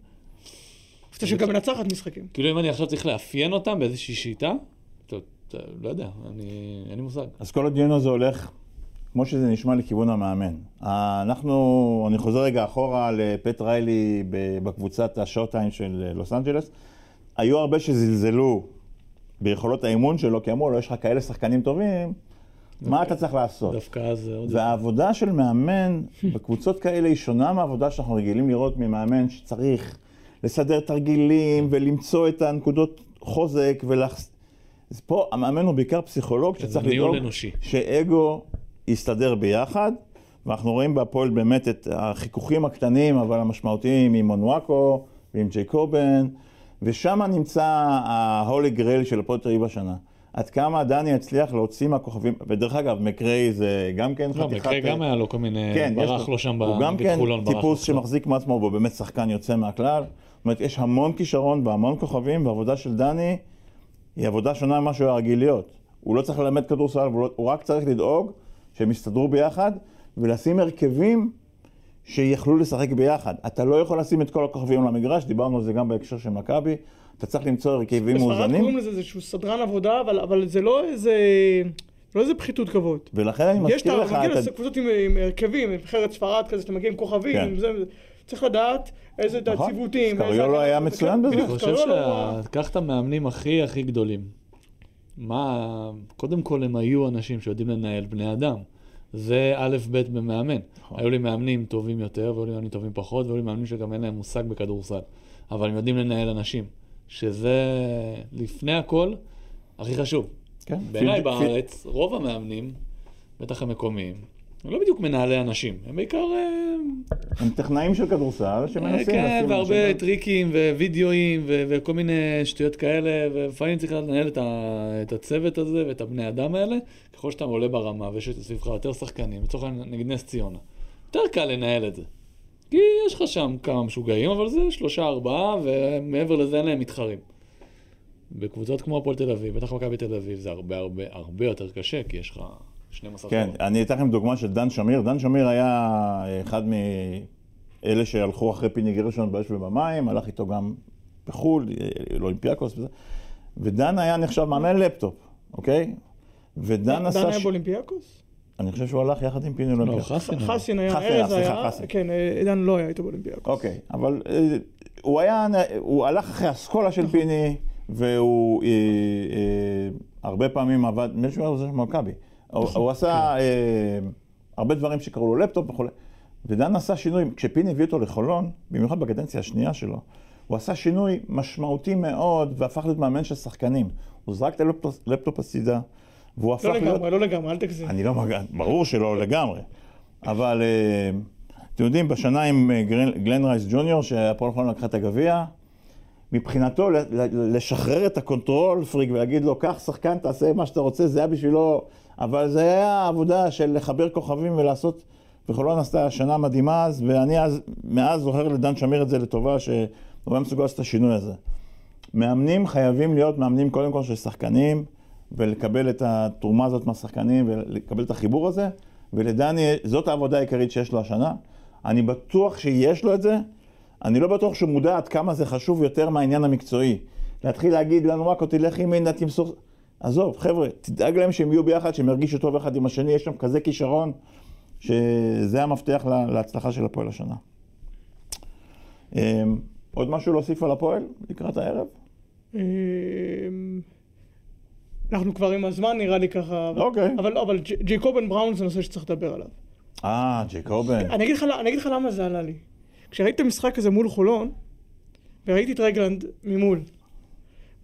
קבוצה שגם מנצחת משחקים. כאילו אם אני עכשיו צריך לאפיין אותם באיזושהי שיטה, לא יודע, אני, אין לי מושג. אז כל הדיון הזה הולך, כמו שזה נשמע, לכיוון המאמן. אנחנו, אני חוזר רגע אחורה לפט ריילי בקבוצת השואו-טיים של לוס אנג'לס. היו הרבה שזלזלו ביכולות האימון שלו, כי אמרו לו, יש לך כאלה שחקנים טובים, מה אתה צריך לעשות? דווקא אז זה עוד... והעבודה של מאמן בקבוצות כאלה היא שונה מהעבודה שאנחנו רגילים לראות ממאמן שצריך לסדר תרגילים ולמצוא את הנקודות חוזק ולח... אז פה המאמן הוא בעיקר פסיכולוג שצריך ניהול לדאוג. שאגו יסתדר ביחד. ואנחנו רואים בהפועל באמת את החיכוכים הקטנים אבל המשמעותיים עם מונואקו ועם ג'ייקובן, ושם נמצא ההולי גרייל של הפועל תל אביב השנה. עד כמה דני יצליח להוציא מהכוכבים, ודרך אגב, מקריי זה גם כן לא, חתיכת... מקרה גם היה לו כל מיני... כן, ברח לו שם הוא גם כן טיפוס לו. שמחזיק מעצמו, והוא באמת שחקן יוצא מהכלל. זאת אומרת, יש המון כישרון והמון כוכבים, והעבודה של דני היא עבודה שונה ממה שהוא היה רגיל להיות. הוא לא צריך ללמד כדורסל, הוא, לא, הוא רק צריך לדאוג שהם יסתדרו ביחד, ולשים הרכבים שיכלו לשחק ביחד. אתה לא יכול לשים את כל הכוכבים על המגרש, דיברנו על זה גם בהקשר של מכבי, אתה צריך למצוא הרכבים בספרד מאוזנים, קוראים לזה איזשהו סדרן עבודה, אבל, אבל זה לא איזה... לא איזה פחיתות כבוד. ולכן אני יש את מזכיר. לך, מגיע אתה- לקבוצות עם, הרכבים, נבחרת ספרד כזה, שאתה מגיע עם כוכבים, כן. עם זה. צריך לדעת איזה נכון. הציוותים. סקריולו איזה- היה כן, מצוין בזה. אני חושב סקריולו- שקח את המאמנים הכי הכי גדולים. מה, קודם כל הם היו אנשים שיודעים לנהל בני אדם. זה א' ב' במאמן. נכון. היו לי מאמנים טובים יותר, והיו לי מאמנים טובים פחות, והיו לי מאמנים שגם אין להם מושג בכדורסל. אבל הם יודעים לנהל אנשים, שזה לפני הכל הכי חשוב. כן. בעיניי בארץ, רוב המאמנים, בטח המקומיים, הם לא בדיוק מנהלי אנשים, הם בעיקר... אה, הם טכנאים של כדורסל שמנסים כן, לשים והרבה אנשים- טריקים ווידאוים וכל מיני שטויות כאלה, ולפעמים צריך לנהל את, הצוות הזה ואת הבני אדם האלה. ככל שאתה עולה ברמה ויש סביבך יותר שחקנים, לצורך העניין נגיד נס ציונה, יותר קל לנהל את זה. כי יש לך שם כמה משוגעים, אבל זה שלושה ארבעה, ומעבר לזה אין להם מתחרים. בקבוצות כמו הפועל תל אביב, בטח מכבי תל אביב, זה הרבה הרבה הרבה יותר קשה, כי יש לך 12 כן, תואר. אני אתן לכם דוגמה של דן שמיר. דן שמיר היה אחד מאלה שהלכו אחרי פיני גרשון באש ובמים, הלך איתו גם בחו"ל, לאולימפיאקוס וזה. ודן היה נחשב מאמן לפטופ, אוקיי? ודן עשה... דן היה באולימפיאקוס? אני חושב שהוא הלך יחד עם פיני לא, לאולימפיאקוס. חסין. חסין היה, ארז סליחה, היה, חסין. כן, אה, דן לא היה איתו באולימפיאקוס. אוקיי, אבל אה, הוא היה, הוא הלך אחרי אסכולה של פיני, והוא אה, אה, הרבה פעמים עבד, מישהו היה עוזר של מכבי. הוא הוא עשה אה, הרבה דברים שקראו לו לפטופ וכולי. ודן עשה שינוי, כשפיני הביא אותו לחולון, במיוחד בקדנציה השנייה שלו, הוא עשה שינוי משמעותי מאוד, והפך להיות מאמן של שחקנים. הוא זרק את הלפטופ לפטופ הצידה, והוא הפך לא להיות... לגמרי, לא לגמרי, אל תגזים. אני לא מגן, ברור שלא לגמרי. אבל אה, אתם יודעים, בשנה עם אה, גלן רייס ג'וניור, שהפועל חולון לקחה את הגביע, מבחינתו לשחרר את ה control freak ולהגיד לו, קח שחקן, תעשה מה שאתה רוצה, זה היה בשבילו, אבל זה היה עבודה של לחבר כוכבים ולעשות, וחולון עשתה שנה מדהימה אז, ואני אז, מאז זוכר לדן שמיר את זה לטובה, שהוא היה מסוגל לעשות את השינוי הזה. מאמנים חייבים להיות מאמנים קודם כל של שחקנים, ולקבל את התרומה הזאת מהשחקנים, ולקבל את החיבור הזה, ולדני, זאת העבודה העיקרית שיש לו השנה. אני בטוח שיש לו את זה, אני לא בטוח שהוא מודע עד כמה זה חשוב יותר מהעניין המקצועי. להתחיל להגיד לנו רק, תלך ימינה, תמסור... עזוב, חבר'ה, תדאג להם שהם יהיו ביחד, שהם ירגישו טוב אחד עם השני, יש שם כזה כישרון, שזה המפתח לה- להצלחה של הפועל השנה. אמ, עוד משהו להוסיף על הפועל לקראת הערב? אמ, אנחנו כבר עם הזמן נראה לי ככה, אוקיי. אבל, אבל ג'ייקובן בראון זה נושא שצריך לדבר עליו. אה, ג'ייקובן. לך, אני אגיד לך למה זה עלה לי. כשראיתי את המשחק הזה מול חולון, וראיתי את רגלנד ממול,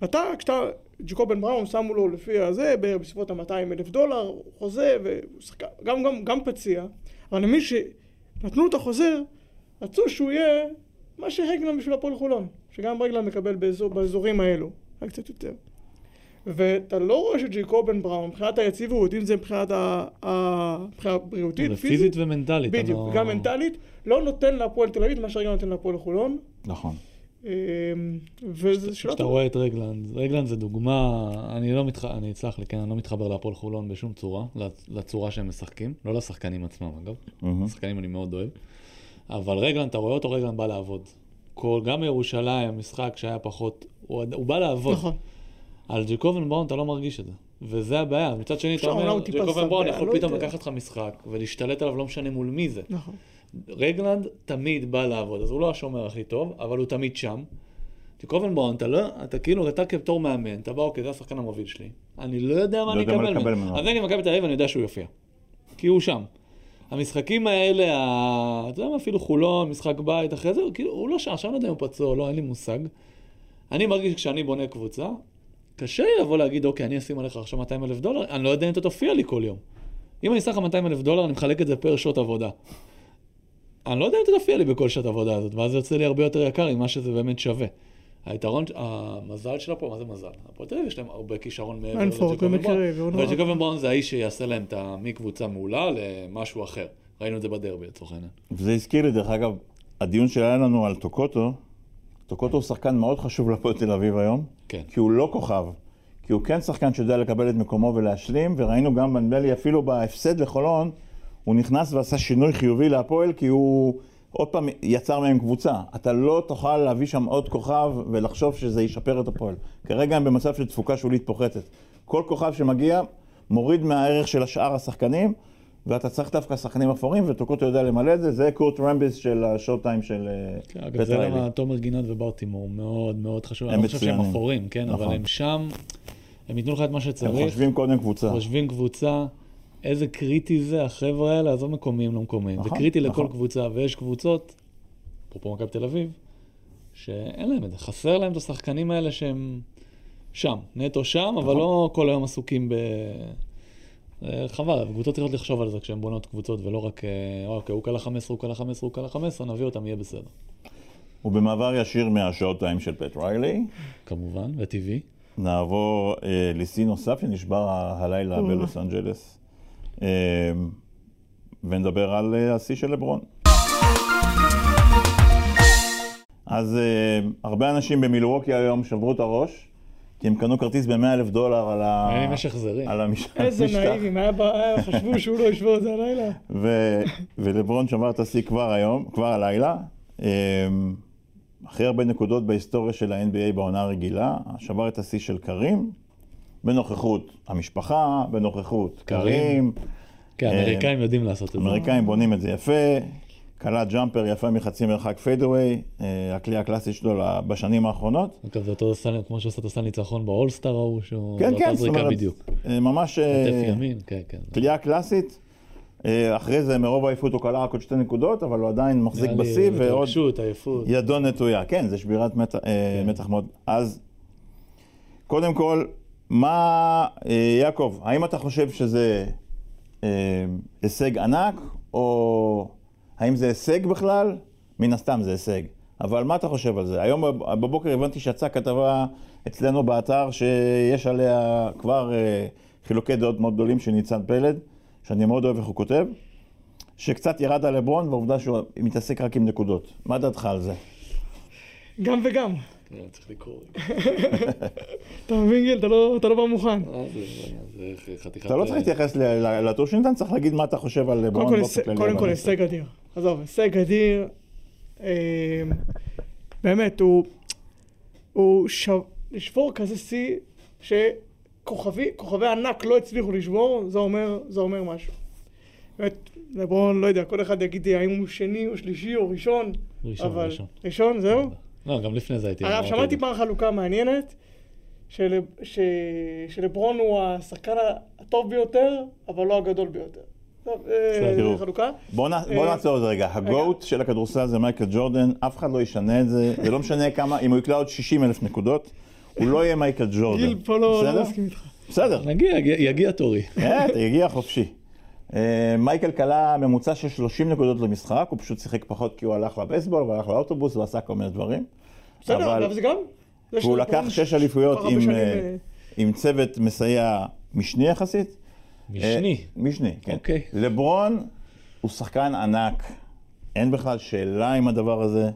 ואתה, כשאתה, ג'קובן בראון שמו לו לפי הזה, בערך בסביבות ה-200 אלף דולר, חוזה, שחקן, גם, גם, גם פציע, אבל למי שנתנו את החוזר, רצו שהוא יהיה מה שרגלנד בשביל הפועל חולון, שגם רגלנד מקבל באזור, באזורים האלו, רק קצת יותר. ואתה לא רואה שג'ייקובן בראון, מבחינת היציבות, אם זה מבחינת ה- ה- מבחינה בריאותית, זה פיזית ומנטלית. בדיוק, לא- גם מנטלית, לא נותן להפועל תל אביב מה שרגלנד נותן להפועל חולון. נכון. אמ, וזה שאלה כשאתה. רואה את רגלנד, רגלנד זה דוגמה, אני לא מתחבר, אני אצלח לי, כן, אני לא מתחבר להפועל חולון בשום צורה, לצורה שהם משחקים, לא לשחקנים עצמם אגב, מהמם. שחקנים אני מאוד אוהב, אבל רגלנד, אתה רואה אותו, רגלנד בא לעבוד. כל, גם בירושלים, משחק שהיה פחות, הוא, הוא בא לעבוד. נכון. על ג'קובן בראון אתה לא מרגיש את זה. וזה הבעיה. מצד שני, אתה אולי אומר, טיפה ג'קובן בראון יכול לא פתאום. לקחת לך משחק ולהשתלט עליו לא משנה מול מי זה. נכון. רגלנד תמיד בא לעבוד, אז הוא לא השומר הכי טוב, אבל הוא תמיד שם. ג'קובן בראון, אתה לא, אתה כאילו, אתה כבתור מאמן, אתה בא, אוקיי, זה השחקן המוביל שלי. אני לא יודע מה לא אני אקבל ממנו. אז נגד מכבי תל אביב אני יודע שהוא יופיע. כי הוא שם. המשחקים האלה, אתה יודע מה, אפילו חולון, משחק בית, אחרי זה, כאילו, הוא לא שם, עכשיו אני לא יודע אם הוא פצוע לא, אין לי מושג. אני מרגיש שכשאני בונה קבוצה, קשה לי לבוא להגיד, אוקיי, אני אשים עליך עכשיו 200 אלף דולר, אני לא יודע אם אתה תופיע לי כל יום. אם אני אשים לך 200 אלף דולר, אני מחלק את זה פר שעות עבודה. אני לא יודע אם אתה תופיע לי בכל שעת עבודה הזאת, ואז זה יוצא לי הרבה יותר יקר ממה שזה באמת שווה. היתרון, המזל של הפועל, מה זה מזל? הפועל תל אביב יש להם הרבה כישרון מעבר לג'קובן בראון. אבל. ג'קובן בראון זה האיש שיעשה להם את מקבוצה מעולה למשהו אחר. ראינו את זה בדרבי לצורך העניין. וזה הזכיר לי, דרך אגב, הדיון שהיה לנו על טוקוטו, טוקוטו הוא שחקן מאוד חשוב להפועל תל אביב היום, כן. כי הוא לא כוכב, כי הוא כן שחקן שיודע לקבל את מקומו ולהשלים, וראינו גם, נדמה לי, אפילו בהפסד לחולון, הוא נכנס ועשה שינוי חיובי להפועל, כי הוא עוד פעם יצר מהם קבוצה. אתה לא תוכל להביא שם עוד כוכב ולחשוב שזה ישפר את הפועל. כרגע הם במצב של תפוקה שולית פוחתת. כל כוכב שמגיע מוריד מהערך של השאר השחקנים, ואתה צריך דווקא שחקנים אפורים, וטוקוטו יודע למלא את זה, זה קורט רמביס של השואו טיים של אה, כן, אגב, זה פטר. למה תומר גינת וברטימור מאוד מאוד חשוב. הם אני לא חושב שהם. אפורים, כן, אבל נכון. הם שם, הם ייתנו לך את מה הם שצריך. חושבים קודם קבוצה. חושבים קבוצה, איזה קריטי זה, החבר'ה האלה, עזוב מקומיים, לא מקומיים. זה נכון, קריטי לכל נכון. קבוצה, ויש קבוצות, אפרופו מכבי תל אביב, שאין להם את זה. חסר להם את השחקנים האלה שהם שם, נטו שם, אבל נכון. לא כל היום עסוקים ב... אה, חבל, קבוצות צריכות לחשוב על זה כשהן בונות קבוצות, ולא רק, אה, אוקיי, הוא קלה 15, הוא קלה 15, הוא קלה 15, נביא אותם, יהיה בסדר. ובמעבר ישיר מהשעות טיים של פט ריילי, כמובן, וטבעי. נעבור אה, לשיא נוסף שנשבר הלילה. בלוס אנג'לס, ונדבר על אה, השיא של לברון. אז אה, הרבה אנשים במילווקי היום שברו את הראש, כי הם קנו כרטיס ב-100 אלף דולר על, ה... אין לי משך זרים. על המש... איזה המשטח. נאיבים, היה ב- היה- חשבו שהוא לא ישבור את זה הלילה. ו... ולברון שבר את השיא כבר היום, כבר הלילה. אמ, הכי הרבה נקודות בהיסטוריה של ה-NBA בעונה הרגילה, שבר את השיא של קרים, בנוכחות המשפחה, בנוכחות קרים. כן, האמריקאים יודעים לעשות את זה. האמריקאים בונים את זה יפה, קלע jumper יפה מחצי מרחק fadeaway, אה, הכלי הקלאסי שלו בשנים האחרונות. אגב, זה אותו סל, כמו שעושה את הסל ניצחון באולסטאר ההוא, שהוא... כן, כן, זאת אומרת, בדיוק. אה, ממש אה, כתף ימין, כן, כן. כליאה קלאסית. אה, אחרי זה מרוב העייפות הוא קלע רק עוד שתי נקודות, אבל הוא עדיין מחזיק בשיא ועוד התרגשות, עייפות. ידו נטויה. כן, זה שבירת אה, כן. מתח מאוד. אז קודם כל, מה, אה, יעקב, האם אתה חושב שזה אה, הישג ענק, או האם זה הישג בכלל? מן הסתם זה הישג. אבל מה אתה חושב על זה? היום בב- בבוקר הבנתי שיצאה כתבה אצלנו באתר שיש עליה כבר אה, חילוקי דעות מאוד גדולים של ניצן פלד, שאני מאוד אוהב איך הוא כותב, שקצת ירד על לברון והעובדה שהוא מתעסק רק עם נקודות. מה דעתך על זה? גם וגם. כן, צריך לקרוא. אתה מבין גיל? אתה לא- אתה לא בא מוכן. אה, חתיכת... אתה לא צריך להתייחס ל- ל- לטור של ניתן, צריך להגיד מה אתה חושב על כל, באופן כללי. קודם כל הישג אדיר. עזוב, הישג אדיר. אה, באמת, הוא... לשבור כזה שיא שכוכבי כוכבי ענק לא הצליחו לשבור, זה אומר, זה אומר משהו. באמת, לברון, לא יודע, כל אחד יגיד האם הוא שני או שלישי או ראשון, ראשון, אבל... ראשון. ראשון, זהו? לא, גם לפני זה הייתי... אגב, אמרתי שמעתי. פעם חלוקה מעניינת, של, ש, שלברון הוא השחקן הטוב ביותר, אבל לא הגדול ביותר. אה, תראו. חלוקה. בוא נ- בוא אה, נעצור את זה רגע. הגוט של הכדורסל זה מייקל ג'ורדן, אף אחד לא ישנה את זה, זה לא משנה כמה, אם הוא יקלע עוד 60 אלף נקודות, הוא לא יהיה מייקל ג'ורדן. גיל פה לא לא בסדר? מסכים איתך. בסדר, נגיע, יגיע- יגיע תורי. אתה יגיע חופשי. אה, מייקל כלה ממוצע של 30 נקודות למשחק, הוא פשוט שיחק פחות כי הוא הלך לבייסבול, והלך לאוטובוס ועשה כל מיני דברים. בסדר, אבל- אבל זה גם... והוא לקח שש אליפויות עם, אה, עם צוות מסייע משני יחסית. משני. אה, משני, כן. אוקיי. לברון הוא שחקן ענק, אין בכלל שאלה עם הדבר הזה,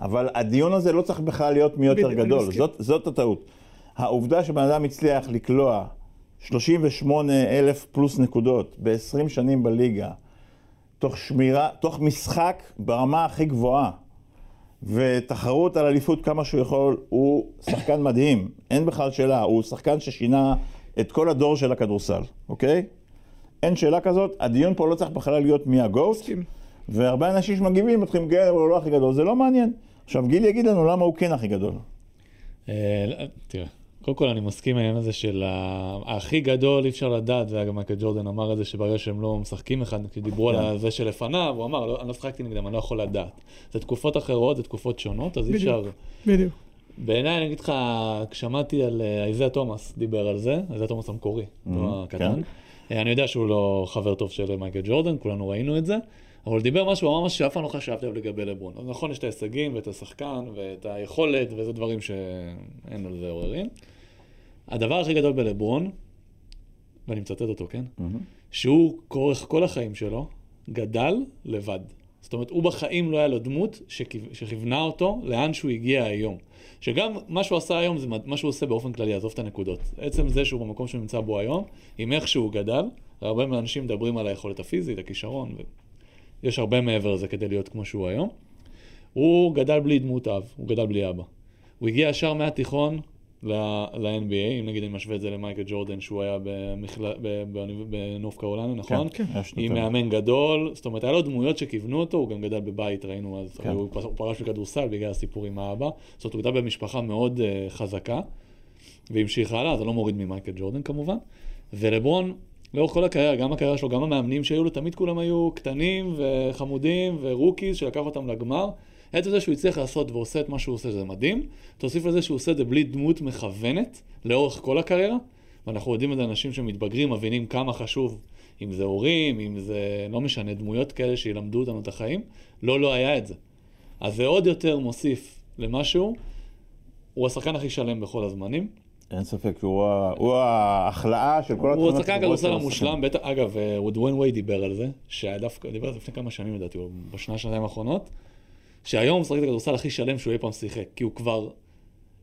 אבל הדיון הזה לא צריך בכלל להיות מי יותר גדול. זאת, זאת הטעות. העובדה שבן אדם הצליח לקלוע 38 אלף פלוס נקודות ב-20 שנים בליגה, תוך שמירה, תוך משחק ברמה הכי גבוהה, ותחרות על אליפות כמה שהוא יכול, הוא שחקן מדהים, אין בכלל שאלה, הוא שחקן ששינה את כל הדור של הכדורסל, אוקיי? אין שאלה כזאת, הדיון פה לא צריך בכלל להיות מי מסכים. והרבה אנשים שמגיבים מתחילים, אבל הוא לא הכי גדול, זה לא מעניין. עכשיו, גיל יגיד לנו למה הוא כן הכי גדול. אה, לא, תראה, קודם כל אני מסכים עם העניין הזה של הכי גדול אי אפשר לדעת, וגם מייקל ג'ורדן אמר את זה שברגע שהם לא משחקים אחד, כי דיברו כן. על זה שלפניו, הוא אמר, "לא- אני לא שחקתי נגדם, אני לא יכול לדעת. זה תקופות אחרות, זה תקופות שונות, אז אי. אפשר... בדיוק. בעיניי, אני אגיד לך, כששמעתי על אה, איזיה תומאס דיבר על זה, איזיה תומאס המקורי, לא הקטן. כן. אה, אני יודע שהוא לא חבר טוב של מייקל ג'ורדן, כולנו ראינו את זה, אבל הוא דיבר משהו, הוא אמר משהו שאף פעם לא חשבתי עליו לגבי לברון. אז נכון, יש את ההישגים ואת השחקן ואת היכולת, וזה דברים שאין על זה עוררין. הדבר הכי גדול בלברון, ואני מצטט אותו, כן? שהוא כאורך כל החיים שלו גדל לבד. זאת אומרת, הוא בחיים לא היה לו דמות שכיו- שכיוונה אותו לאן שהוא הגיע היום. שגם מה שהוא עשה היום זה מה שהוא עושה באופן כללי, עזוב את הנקודות. עצם זה שהוא במקום שהוא נמצא בו היום, עם איך שהוא גדל, הרבה מהאנשים מדברים על היכולת הפיזית, הכישרון, ויש הרבה מעבר לזה כדי להיות כמו שהוא היום. הוא גדל בלי דמות אב, הוא גדל בלי אבא. הוא הגיע ישר מהתיכון ל-NBA, אם נגיד אני משווה את זה למייקל ג'ורדן, שהוא היה בנוף קרוליינה, נכון? כן, יש עם. מאמן גדול, זאת אומרת, היה לו דמויות שכיוונו אותו, הוא גם גדל בבית, ראינו אז, כן. הוא, פרש בכדורסל בגלל הסיפור עם האבא, זאת אומרת, הוא גדל במשפחה מאוד uh, חזקה, והמשיך הלאה, זה לא מוריד מממייקל ג'ורדן כמובן, ולברון, לאורך כל הקריירה, גם הקריירה שלו, גם המאמנים שהיו לו, תמיד כולם היו קטנים וחמודים ורוקיז שלקח אותם לגמר. עצם זה שהוא הצליח לעשות ועושה את מה שהוא עושה, זה מדהים. תוסיף לזה שהוא עושה את זה בלי דמות מכוונת לאורך כל הקריירה, ואנחנו יודעים את זה אנשים שמתבגרים, מבינים כמה חשוב, אם זה הורים, אם זה, לא משנה, דמויות כאלה שילמדו אותנו את החיים. לא, לא היה את זה. אז זה עוד יותר מוסיף למשהו. הוא השחקן הכי שלם בכל הזמנים. אין ספק, הוא ה- הוא ההחלאה של כל הוא התמונות הטובות הכדורסל של המושלם, בטח, אגב, אה, דוויין וייד דיבר על זה, שדווקא, דיבר על זה לפני כמה שנים לדעתי, או בשנה, שנתיים האחרונות, שהיום הוא משחק את הכדורסל הכי שלם שהוא אי פעם שיחק, כי הוא כבר...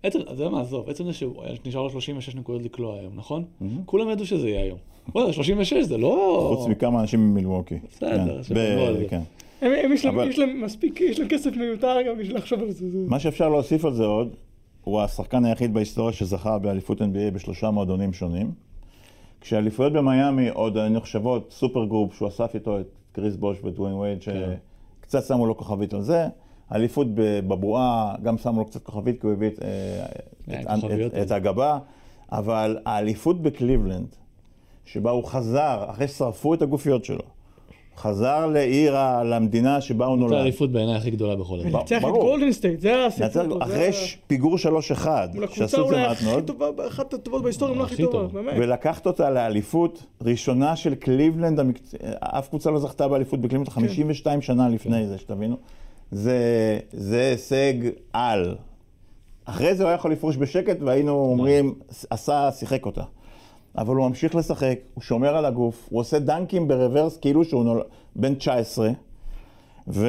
עצם, אז זה מה, עזוב, עצם זה שהוא נשאר לו 36 נקודות לקלוע היום, נכון? כולם ידעו שזה יהיה היום. וואלה, 36 זה לא... חוץ מכמה אנשים ממילווקי. בסדר, כן. כן. הם, יש, להם, מספיק, יש להם כסף מיותר גם בשביל לחשוב על זה. זה... מה שאפשר להוסיף על זה עוד, הוא השחקן היחיד בהיסטוריה שזכה באליפות NBA בשלושה מועדונים שונים. כשאליפויות במיאמי עוד נחשבות super group, שהוא אסף איתו את קריס בוש ודוויין וייד, כן. שקצת שמו לו כוכבית על זה. האליפות בבועה, גם שמו לו קצת כוכבית, כי הוא הביא את, אה, כן, את, את, את. הגבה. אבל האליפות בקליבלנד, שבה הוא חזר, אחרי ששרפו את הגופיות שלו, חזר לעיר, למדינה שבה הוא זו נולד. האליפות בעיניי הכי גדולה בכל הזמן. ניצח את ברור. גולדן סטייט, זה הסיפור. אחרי פיגור 3-1, מול הקבוצה שעשו את זה אולי מעט הכי מאוד, טובה, אחת הטובות בהיסטוריה, אם לא הכי הכי טובה, טוב. באמת. ולקחת אותה לאליפות ראשונה של קליבלנד. אף קבוצה לא זכתה באליפות בקליבלנד 52 שנה לפני זה, שתבינו. זה, זה הישג על. אחרי זה הוא היה יכול לפרוש בשקט והיינו אומרים, עשה, שיחק אותה. אבל הוא ממשיך לשחק, הוא שומר על הגוף, הוא עושה דנקים ברוורס כאילו שהוא נול... בן 19. ו...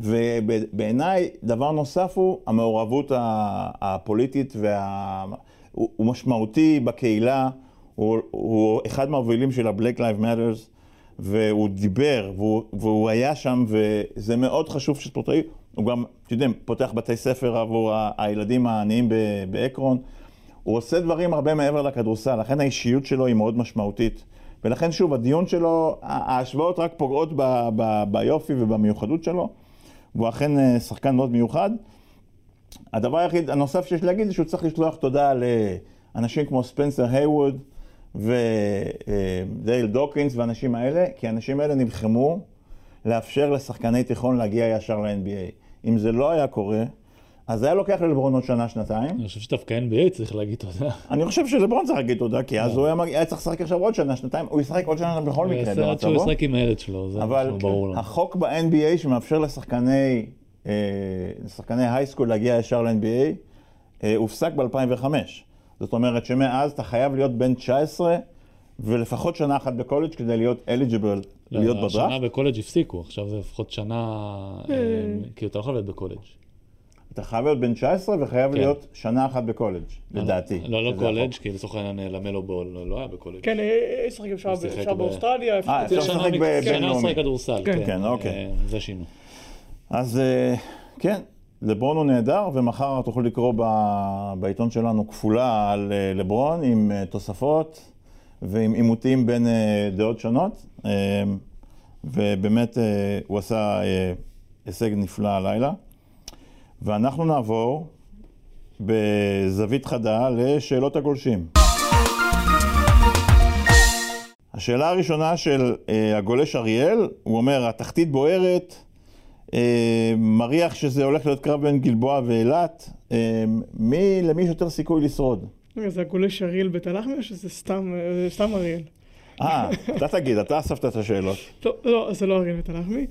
ובעיניי, דבר נוסף הוא המעורבות הפוליטית, וה... הוא משמעותי בקהילה, הוא, הוא אחד מהמובילים של ה-Black Lives Matters, והוא דיבר, והוא, והוא היה שם, וזה מאוד חשוב שספורטאי, הוא גם, אתם יודעים, פותח בתי ספר עבור הילדים העניים ב- באקרון. הוא עושה דברים הרבה מעבר לכדורסל, לכן האישיות שלו היא מאוד משמעותית. ולכן שוב, הדיון שלו, ההשוואות רק פוגעות ב, ב, ביופי ובמיוחדות שלו, והוא אכן אה, שחקן מאוד מיוחד. הדבר היחיד, הנוסף שיש להגיד, זה שהוא צריך לשלוח תודה לאנשים כמו ספנסר היווד ודייל דוקינס והאנשים האלה, כי האנשים האלה נלחמו לאפשר לשחקני תיכון להגיע ישר ל-NBA. אם זה לא היה קורה, אז היה לוקח ללברון עוד שנה, שנתיים. אני חושב שדווקא NBA צריך להגיד תודה. אני חושב שלברון צריך להגיד תודה, כי אז הוא היה צריך לשחק עכשיו עוד שנה, שנתיים, הוא ישחק עוד שנה בכל הוא מקרה יעשה עד שהוא. ישחק עם הילד שלו, זה ברור לנו. החוק ב-NBA שמאפשר לשחקני, אה, לשחקני high school להגיע ישר ל-NBA, אה, הופסק ב-2005. זאת אומרת שמאז אתה חייב להיות בן 19 ולפחות שנה אחת בקולג' כדי להיות eligible לא, להיות השנה בדראפט. בקולג' הפסיקו, עכשיו זה לפחות שנה, אה, כאילו אתה לא יכול להיות בקולג'. אתה חייב להיות בן 19 וחייב כן. להיות שנה אחת בקולג', לדעתי. לא, לא קולג'. כי לצורך העניין למלו בול לא היה בקולג'. כן, אה, ישחק אפשר באוסטרליה, אה, אפשר... לשחק מק- ב- שנה. משחק כדורסל, כן. כן, כן, אוקיי. אה, זה שינו. אז אה, כן, לברון הוא נהדר, ומחר תוכלו לקרוא ב- בעיתון שלנו כפולה על אה, לברון עם אה, תוספות ועם עימותים בין אה, דעות שונות, ובאמת הוא עשה הישג נפלא הלילה. ואנחנו נעבור בזווית חדה לשאלות הגולשים. השאלה הראשונה של הגולש אריאל, הוא אומר, התחתית בוערת, מריח שזה הולך להיות קרב בין גלבוע ואילת, אה, מי, למי יש יותר סיכוי לשרוד? רגע, זה הגולש אריאל בית הלחמי או שזה סתם אה, סתם אריאל? אה, אתה תגיד, אתה אספת את השאלות. לא, לא, זה לא אריאל בית הלחמי.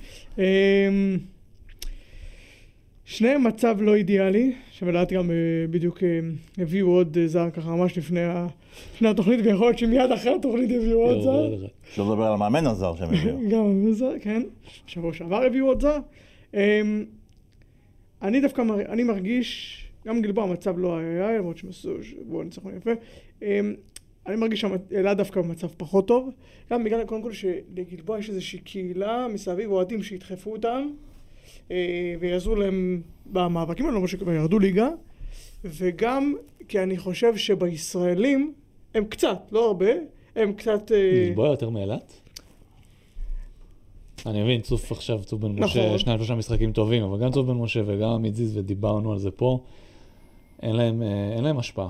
שניהם מצב לא אידיאלי, שלדעתי גם אה, בדיוק אה, הביאו עוד אה, זר ככה ממש לפני התוכנית, ויכול להיות שמיד אחרי התוכנית יביאו עוד זר. שלא לדבר על המאמן הזר שהם הביאו. גם זר, כן. שבוע שעבר הביאו עוד זר. אמ, אני דווקא, מר- אני מרגיש, גם גלבוע המצב לא היה, למרות שהם עשו שבוע ניצחון יפה. אמ, אני מרגיש שאילת דווקא במצב פחות טוב. גם בגלל, קודם כל, שלגלבוע יש איזושהי קהילה מסביב, אוהדים שידחפו אותם, אה, ויעזרו להם במאבקים האלו, למרות שכבר ירדו ליגה. וגם כי אני חושב שבישראלים, הם קצת, לא הרבה, הם קצת... אה, גלבוע יותר מאילת? אני מבין, צוף עכשיו, צוף בן נכון. משה, שניים שלושה משחקים טובים, אבל גם צוף בן משה וגם עמית זיז, ודיברנו על זה פה, אין להם, אה, אין להם השפעה.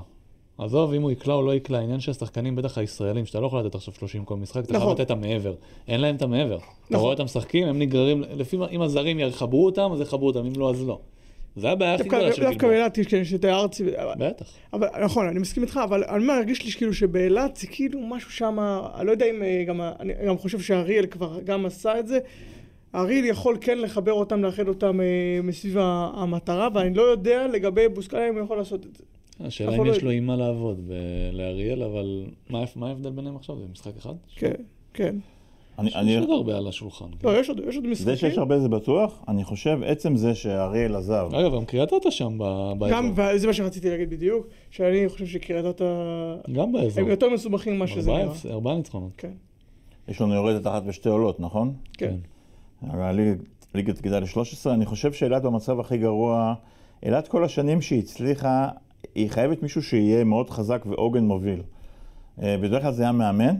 עזוב אם הוא יקלע או לא יקלע, העניין של השחקנים, בטח הישראלים, שאתה לא יכול לתת עכשיו 30 כל משחק, אתה חייב נכון. לתת את המעבר. אין להם את המעבר. אתה נכון. רואה אותם משחקים, הם נגררים, לפי מה- אם הזרים יחברו אותם, אז יחברו אותם, אם לא, אז לא. זה הבעיה הכי גדולה דווקא של דווקא גלבוע. באילת יש כאלה שזה ארצי, בטח. אבל נכון, אני מסכים איתך, אבל אני מרגיש לי כאילו שבאילת זה כאילו משהו שם, אני לא יודע אם אה, גם, אני גם חושב שאריאל כבר גם עשה את זה. אריאל יכול כן לחבר אותם, לאחד אותם אה, מסביב המטרה, ואני לא יודע לגבי בוסקאיה אם הוא יכול לעשות את זה. השאלה אם לא יש לו עם מה לעבוד לאריאל, אבל מה מה ההבדל ביניהם עכשיו? זה משחק אחד? כן, כן. אני, יש אני, עוד הרבה על השולחן. כן. לא, יש עוד, יש עוד משחקים. זה שיש הרבה זה בטוח, אני חושב, עצם זה שאריאל עזב, אגב, גם קריית אתא שם ב- באזור. גם, וזה מה שרציתי להגיד בדיוק, שאני חושב שקריית אתא, גם באזור. הם יותר מסובכים ממה שזה נראה. ארבעה ניצחונות. כן, יש לנו יורדת אחת ושתי עולות, נכון? כן. הליג- ליגת גדל 13, אני חושב שאילת במצב הכי גרוע, אילת כל השנים שהיא הצליחה, היא חייבת מישהו שיהיה מאוד חזק ועוגן מוביל. אה, בדרך כלל זה היה מאמן,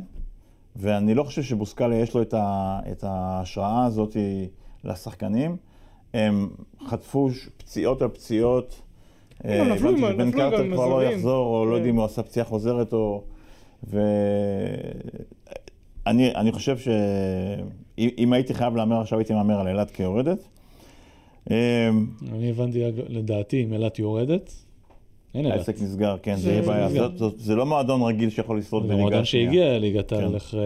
ואני לא חושב שבוסקליה יש לו את, ה, את ההשראה הזאת לשחקנים. הם חטפו פציעות על פציעות. אה, לא, נפלו עם- הבנתי שבן קרטר כבר לא. יחזור, או לא כן. יודעים אם הוא עשה פציעה חוזרת או... ו... אני, אני חושב שאם אם הייתי חייב להמר עכשיו, הייתי מהמר על אילת כיורדת. אמ, אני הבנתי, לדעתי, אם אילת יורדת. העסק נסגר, כן, זה זה יהיה בעיה. זה לא מועדון רגיל שיכול לשרוד זה בליגה מועדון השנייה. שהגיע לליגת כן. העל אחרי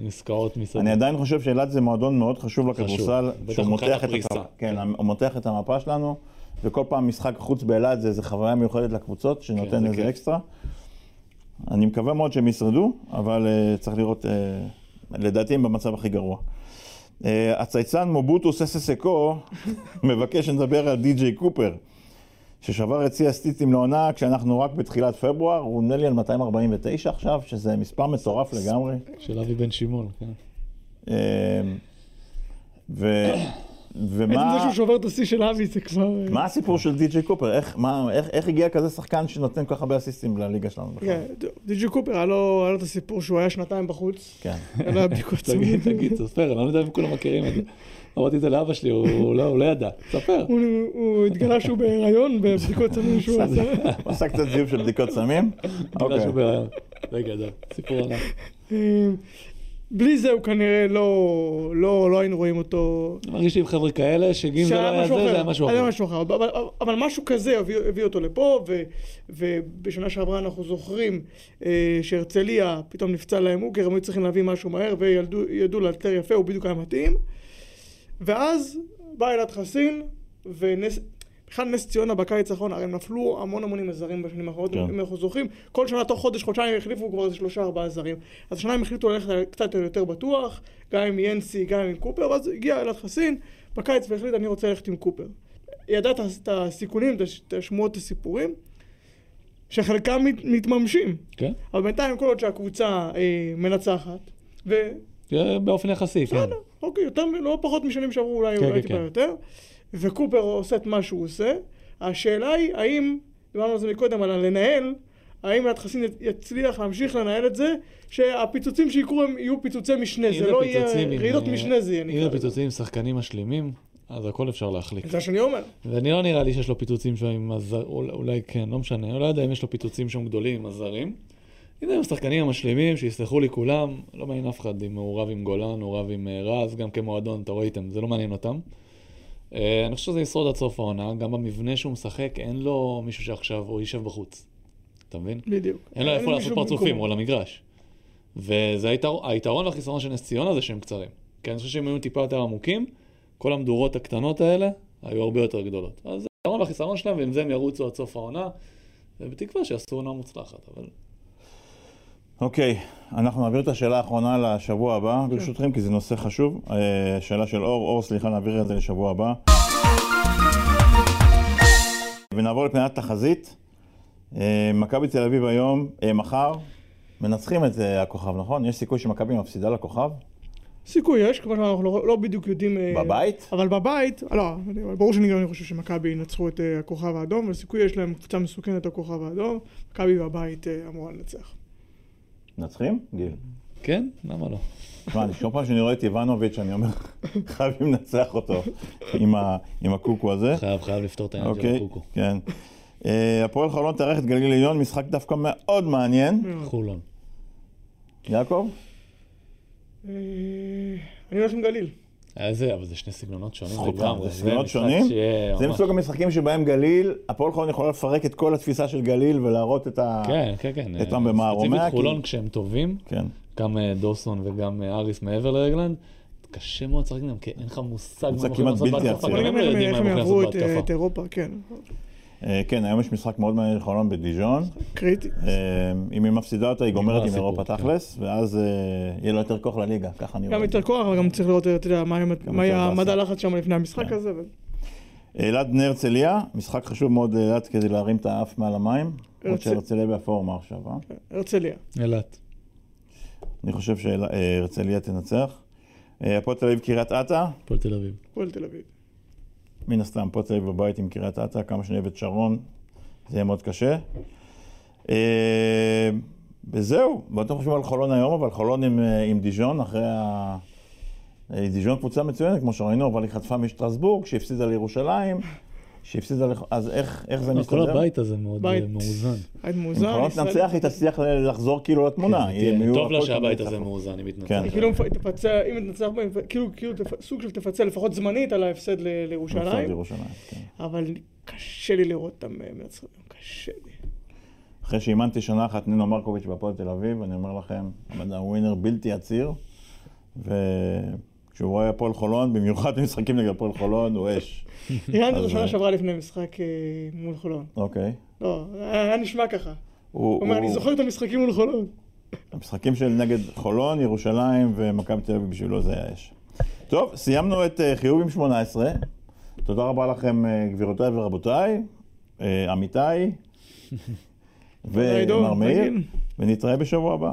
אה, עסקאות מסביב. אני עדיין חושב שאילת זה מועדון מאוד חשוב לכדורסל, בטח שהוא מבחינת מותח את הפריסה. המפה- כן, כן. הוא מותח את המפה שלנו, וכל פעם משחק חוץ באילת זה איזו חוויה מיוחדת לקבוצות, שנותן זה איזה. אקסטרה. אני מקווה מאוד שהם ישרדו, אבל אה, צריך לראות, אה, לדעתי הם במצב הכי גרוע. הצייצן מובוטו סססקו מבקש שנדבר על די.ג'יי קופר, ששבר את שיא הסטיצים לעונה כשאנחנו רק בתחילת פברואר, הוא נדמה לי על 249 עכשיו, שזה מספר מטורף לגמרי. של אבי בן שמעון, כן. אה, ו... עצם ומה זה שהוא שובר את השיא של אבי זה כבר... מה הסיפור של די.ג'יי קופר? איך, מה, איך, איך הגיע כזה שחקן שנותן כל כך הרבה אסיסטים לליגה שלנו בכלל? כן, די.ג'י קופר, היה לו את הסיפור שהוא היה שנתיים בחוץ, כן. היה לו בדיקות תגיד, צמוד. תגיד, תספר, אני לא יודע אם כולם מכירים את זה. אמרתי את זה לאבא שלי, הוא לא לא ידע. ספר. הוא- התגלה שהוא בהיריון בבדיקות סמים שהוא עשה. הוא עשה קצת זיוף של בדיקות סמים? בגלל אוקיי. שהוא בהיריון. זה גדול, סיפור ענק. אה, בלי זה הוא כנראה לא, לא, לא היינו רואים אותו. אני מרגיש עם חבר'ה כאלה, שאם זה לא היה משהו זה, אחר. זה היה משהו היה אחר. משהו אחר. אבל, אבל, אבל משהו כזה הביא, הביא אותו לפה, ו, ובשנה שעברה אנחנו זוכרים אה, שהרצליה פתאום נפצע להם אוקר, הם היו צריכים להביא משהו מהר, וידעו לאלתר יפה, הוא בדיוק היה מתאים. ואז בא אלעד חסין, ונס... בכלל נס ציונה בקיץ האחרון, הרי הם נפלו המון המון עם הזרים בשנים האחרונות, כן. אם אנחנו זוכרים, כל שנה תוך חודש, חודשיים החליפו כבר איזה שלושה ארבעה זרים. אז השנה הם החליטו ללכת קצת יותר בטוח, גם עם ינסי, גם עם קופר, ואז הגיע אלעד חסין בקיץ והחליט אני רוצה ללכת עם קופר. ידע את הסיכונים, את השמועות, את הסיפורים, שחלקם מת, מתממשים. כן? אבל בינתיים כל עוד שהקבוצה אה, מנצחת, ו... זה באופן יחסי, כן. בסדר, אוקיי, יותר, לא פחות משנים שעברו, אולי, כן, אולי כן, טיפה כן. יותר, וקופר עושה את מה שהוא עושה. השאלה היא, האם, דיברנו על זה מקודם, על הלנהל, האם יד חסין יצליח להמשיך לנהל את זה, שהפיצוצים שיקרו הם יהיו פיצוצי משנה, אם זה לא יהיה, רעידות אה, משנה זה יהיה, אם נקרא זה לזה. פיצוצים עם שחקנים משלימים, אז הכל אפשר להחליק. זה שאני אומר. ואני לא נראה לי שיש לו פיצוצים שם עם הזר... אול- אולי כן, לא משנה. אני לא יודע אם יש לו פיצוצים שם גדולים עם הזרים. אם השחקנים המשלימים, שיסלחו לי כולם, לא מעניין אף אחד אם הוא רב עם גולן, הוא רב עם אה, רז, גם כמועדון, אתה רואה איתם, זה לא מעניין אותם. אה, אני חושב שזה ישרוד עד סוף העונה, גם במבנה שהוא משחק, אין לו מישהו שעכשיו, הוא יישב בחוץ. אתה מבין? בדיוק. אין לו איפה לעשות פרצופים. הוא על המגרש. וזה היתרון והחיסרון של נס ציונה זה שהם קצרים. כי אני חושב שהם היו טיפה יותר עמוקים, כל המדורות הקטנות האלה היו הרבה יותר גדולות. אז זה היתרון והחיסרון שלהם, ועם זה הם ירוצו עד סוף העונה, ובתקווה שיעשו עונה מוצלחת. אבל אוקיי, אנחנו נעביר את השאלה האחרונה לשבוע הבא, כן. ברשותכם, כי זה נושא חשוב. אה, שאלה של אור, אור, סליחה, נעביר את זה לשבוע הבא. ונעבור לפינת תחזית. אה, מכבי תל אביב היום, אה, מחר, מנצחים את הכוכב, נכון? יש סיכוי שמכבי מפסידה לכוכב? סיכוי יש, כמו שאנחנו לא, לא בדיוק יודעים... בבית? אבל בבית, לא, ברור שאני גם חושב שמכבי ינצחו את הכוכב האדום, וסיכוי יש להם קבוצה מסוכנת הכוכב האדום, מכבי בבית אמורה לנצח. מנצחים? גיל. כן, למה לא? תשמע, אני כל פעם שאני רואה את איבנוביץ', אני אומר, חייבים לנצח אותו עם ה- עם הקוקו הזה. חייב, חייב לפתור את העניין של אוקיי, הקוקו. כן. אה, הפועל חולון תארח את גליל עליון, משחק דווקא מאוד מעניין. מאוד. חולון. יעקב? אה, אני הולך עם גליל. אה, זה, אבל זה שני סגנונות שונים לגמרי. זה סגנונות שונים. זה מסוג המשחקים שבהם גליל, הפועל חולון יכולה לפרק את כל התפיסה של גליל ולהראות את ה... כן, כן, כן. אותם אה, במערומיה, ספציפית כי- חולון כשהם טובים, כן. גם אה, דוסון וגם אה, אריס מעבר לרגלנד, קשה מאוד לשחק נגדם, כי אין לך מושג זה מה כמעט לעשות בלתי בהתקפה. הם נראה לא איך יודעים הם הם יעברו את לעשות אה. אירופה, כן. אה, כן, היום יש משחק מאוד מעניין לחולון בדיז'ון. קריטי. אה, אם היא מפסידה אותה, היא גומרת עם אירופה כן. תכלס, ואז אה, יהיה לו יותר כוח לליגה, ככה אני רואה. גם. יותר כוח, אבל גם צריך לראות, אתה יודע, מה היה- מה יותר היה באסה. מד הלחץ שם לפני המשחק כן. הזה. אלעד בני הרצליה, משחק חשוב מאוד לאילת כדי להרים את האף מעל המים. למרות הרצל- שהרצליה בפורמה עכשיו, אה? הרצליה. אילת. אני חושב שהרצליה תנצח. הפועל תל אביב קריית אתא, הפועל תל אביב. הפועל תל אביב. מן הסתם, תל אביב בבית עם קריית אתא, כמה שאני אוהב את שרון, זה יהיה מאוד קשה. אה, וזהו, ואתם חושבים על חולון היום, אבל חולון עם, אה, עם דיז'ון, אחרי ה... אה, דיז'ון קבוצה מצוינת, כמו שראינו, אבל היא חטפה משטרסבורג, שהפסידה לירושלים, שהפסידה, לח... אז איך, איך זה לא, מסתדר? כל הבית הזה מאוד בית. אה, מאוזן. אם מאוזן. חולון ישראל- תנצח, היא תצליח לחזור כאילו לתמונה. כן, טוב לה שהבית הזה. מאוזן, אני מתנצל. כן. היא כאילו תפצה, אם תנצח בהם, כאילו, כאילו סוג של תפצה לפחות זמנית על ההפסד ל- הפסד לירושלים, לירושלים, כן. אבל קשה לי לראות אותם אה, מנצחים, קשה לי. אחרי שאימנתי שנה אחת נינו מרקוביץ' בהפועל תל אביב, אני אומר לכם, המדע ווינר בלתי עציר, וכשהוא רואה הפועל חולון, במיוחד במשחקים נגד הפועל חולון, הוא אש. איראן זו שנה אה, שעברה לפני משחק אה, מול חולון. אוקיי. לא, היה נשמע ככה. הוא, אומר, אני זוכר את המשחקים מול חולון. המשחקים של נגד חולון, ירושלים ומכבי תל אביב בשבילו זה היה אש. טוב, סיימנו את אה, חיוב עם 18. תודה רבה לכם, גבירותיי ורבותיי, עמיתיי ומר מאיר. ונתראה בשבוע הבא.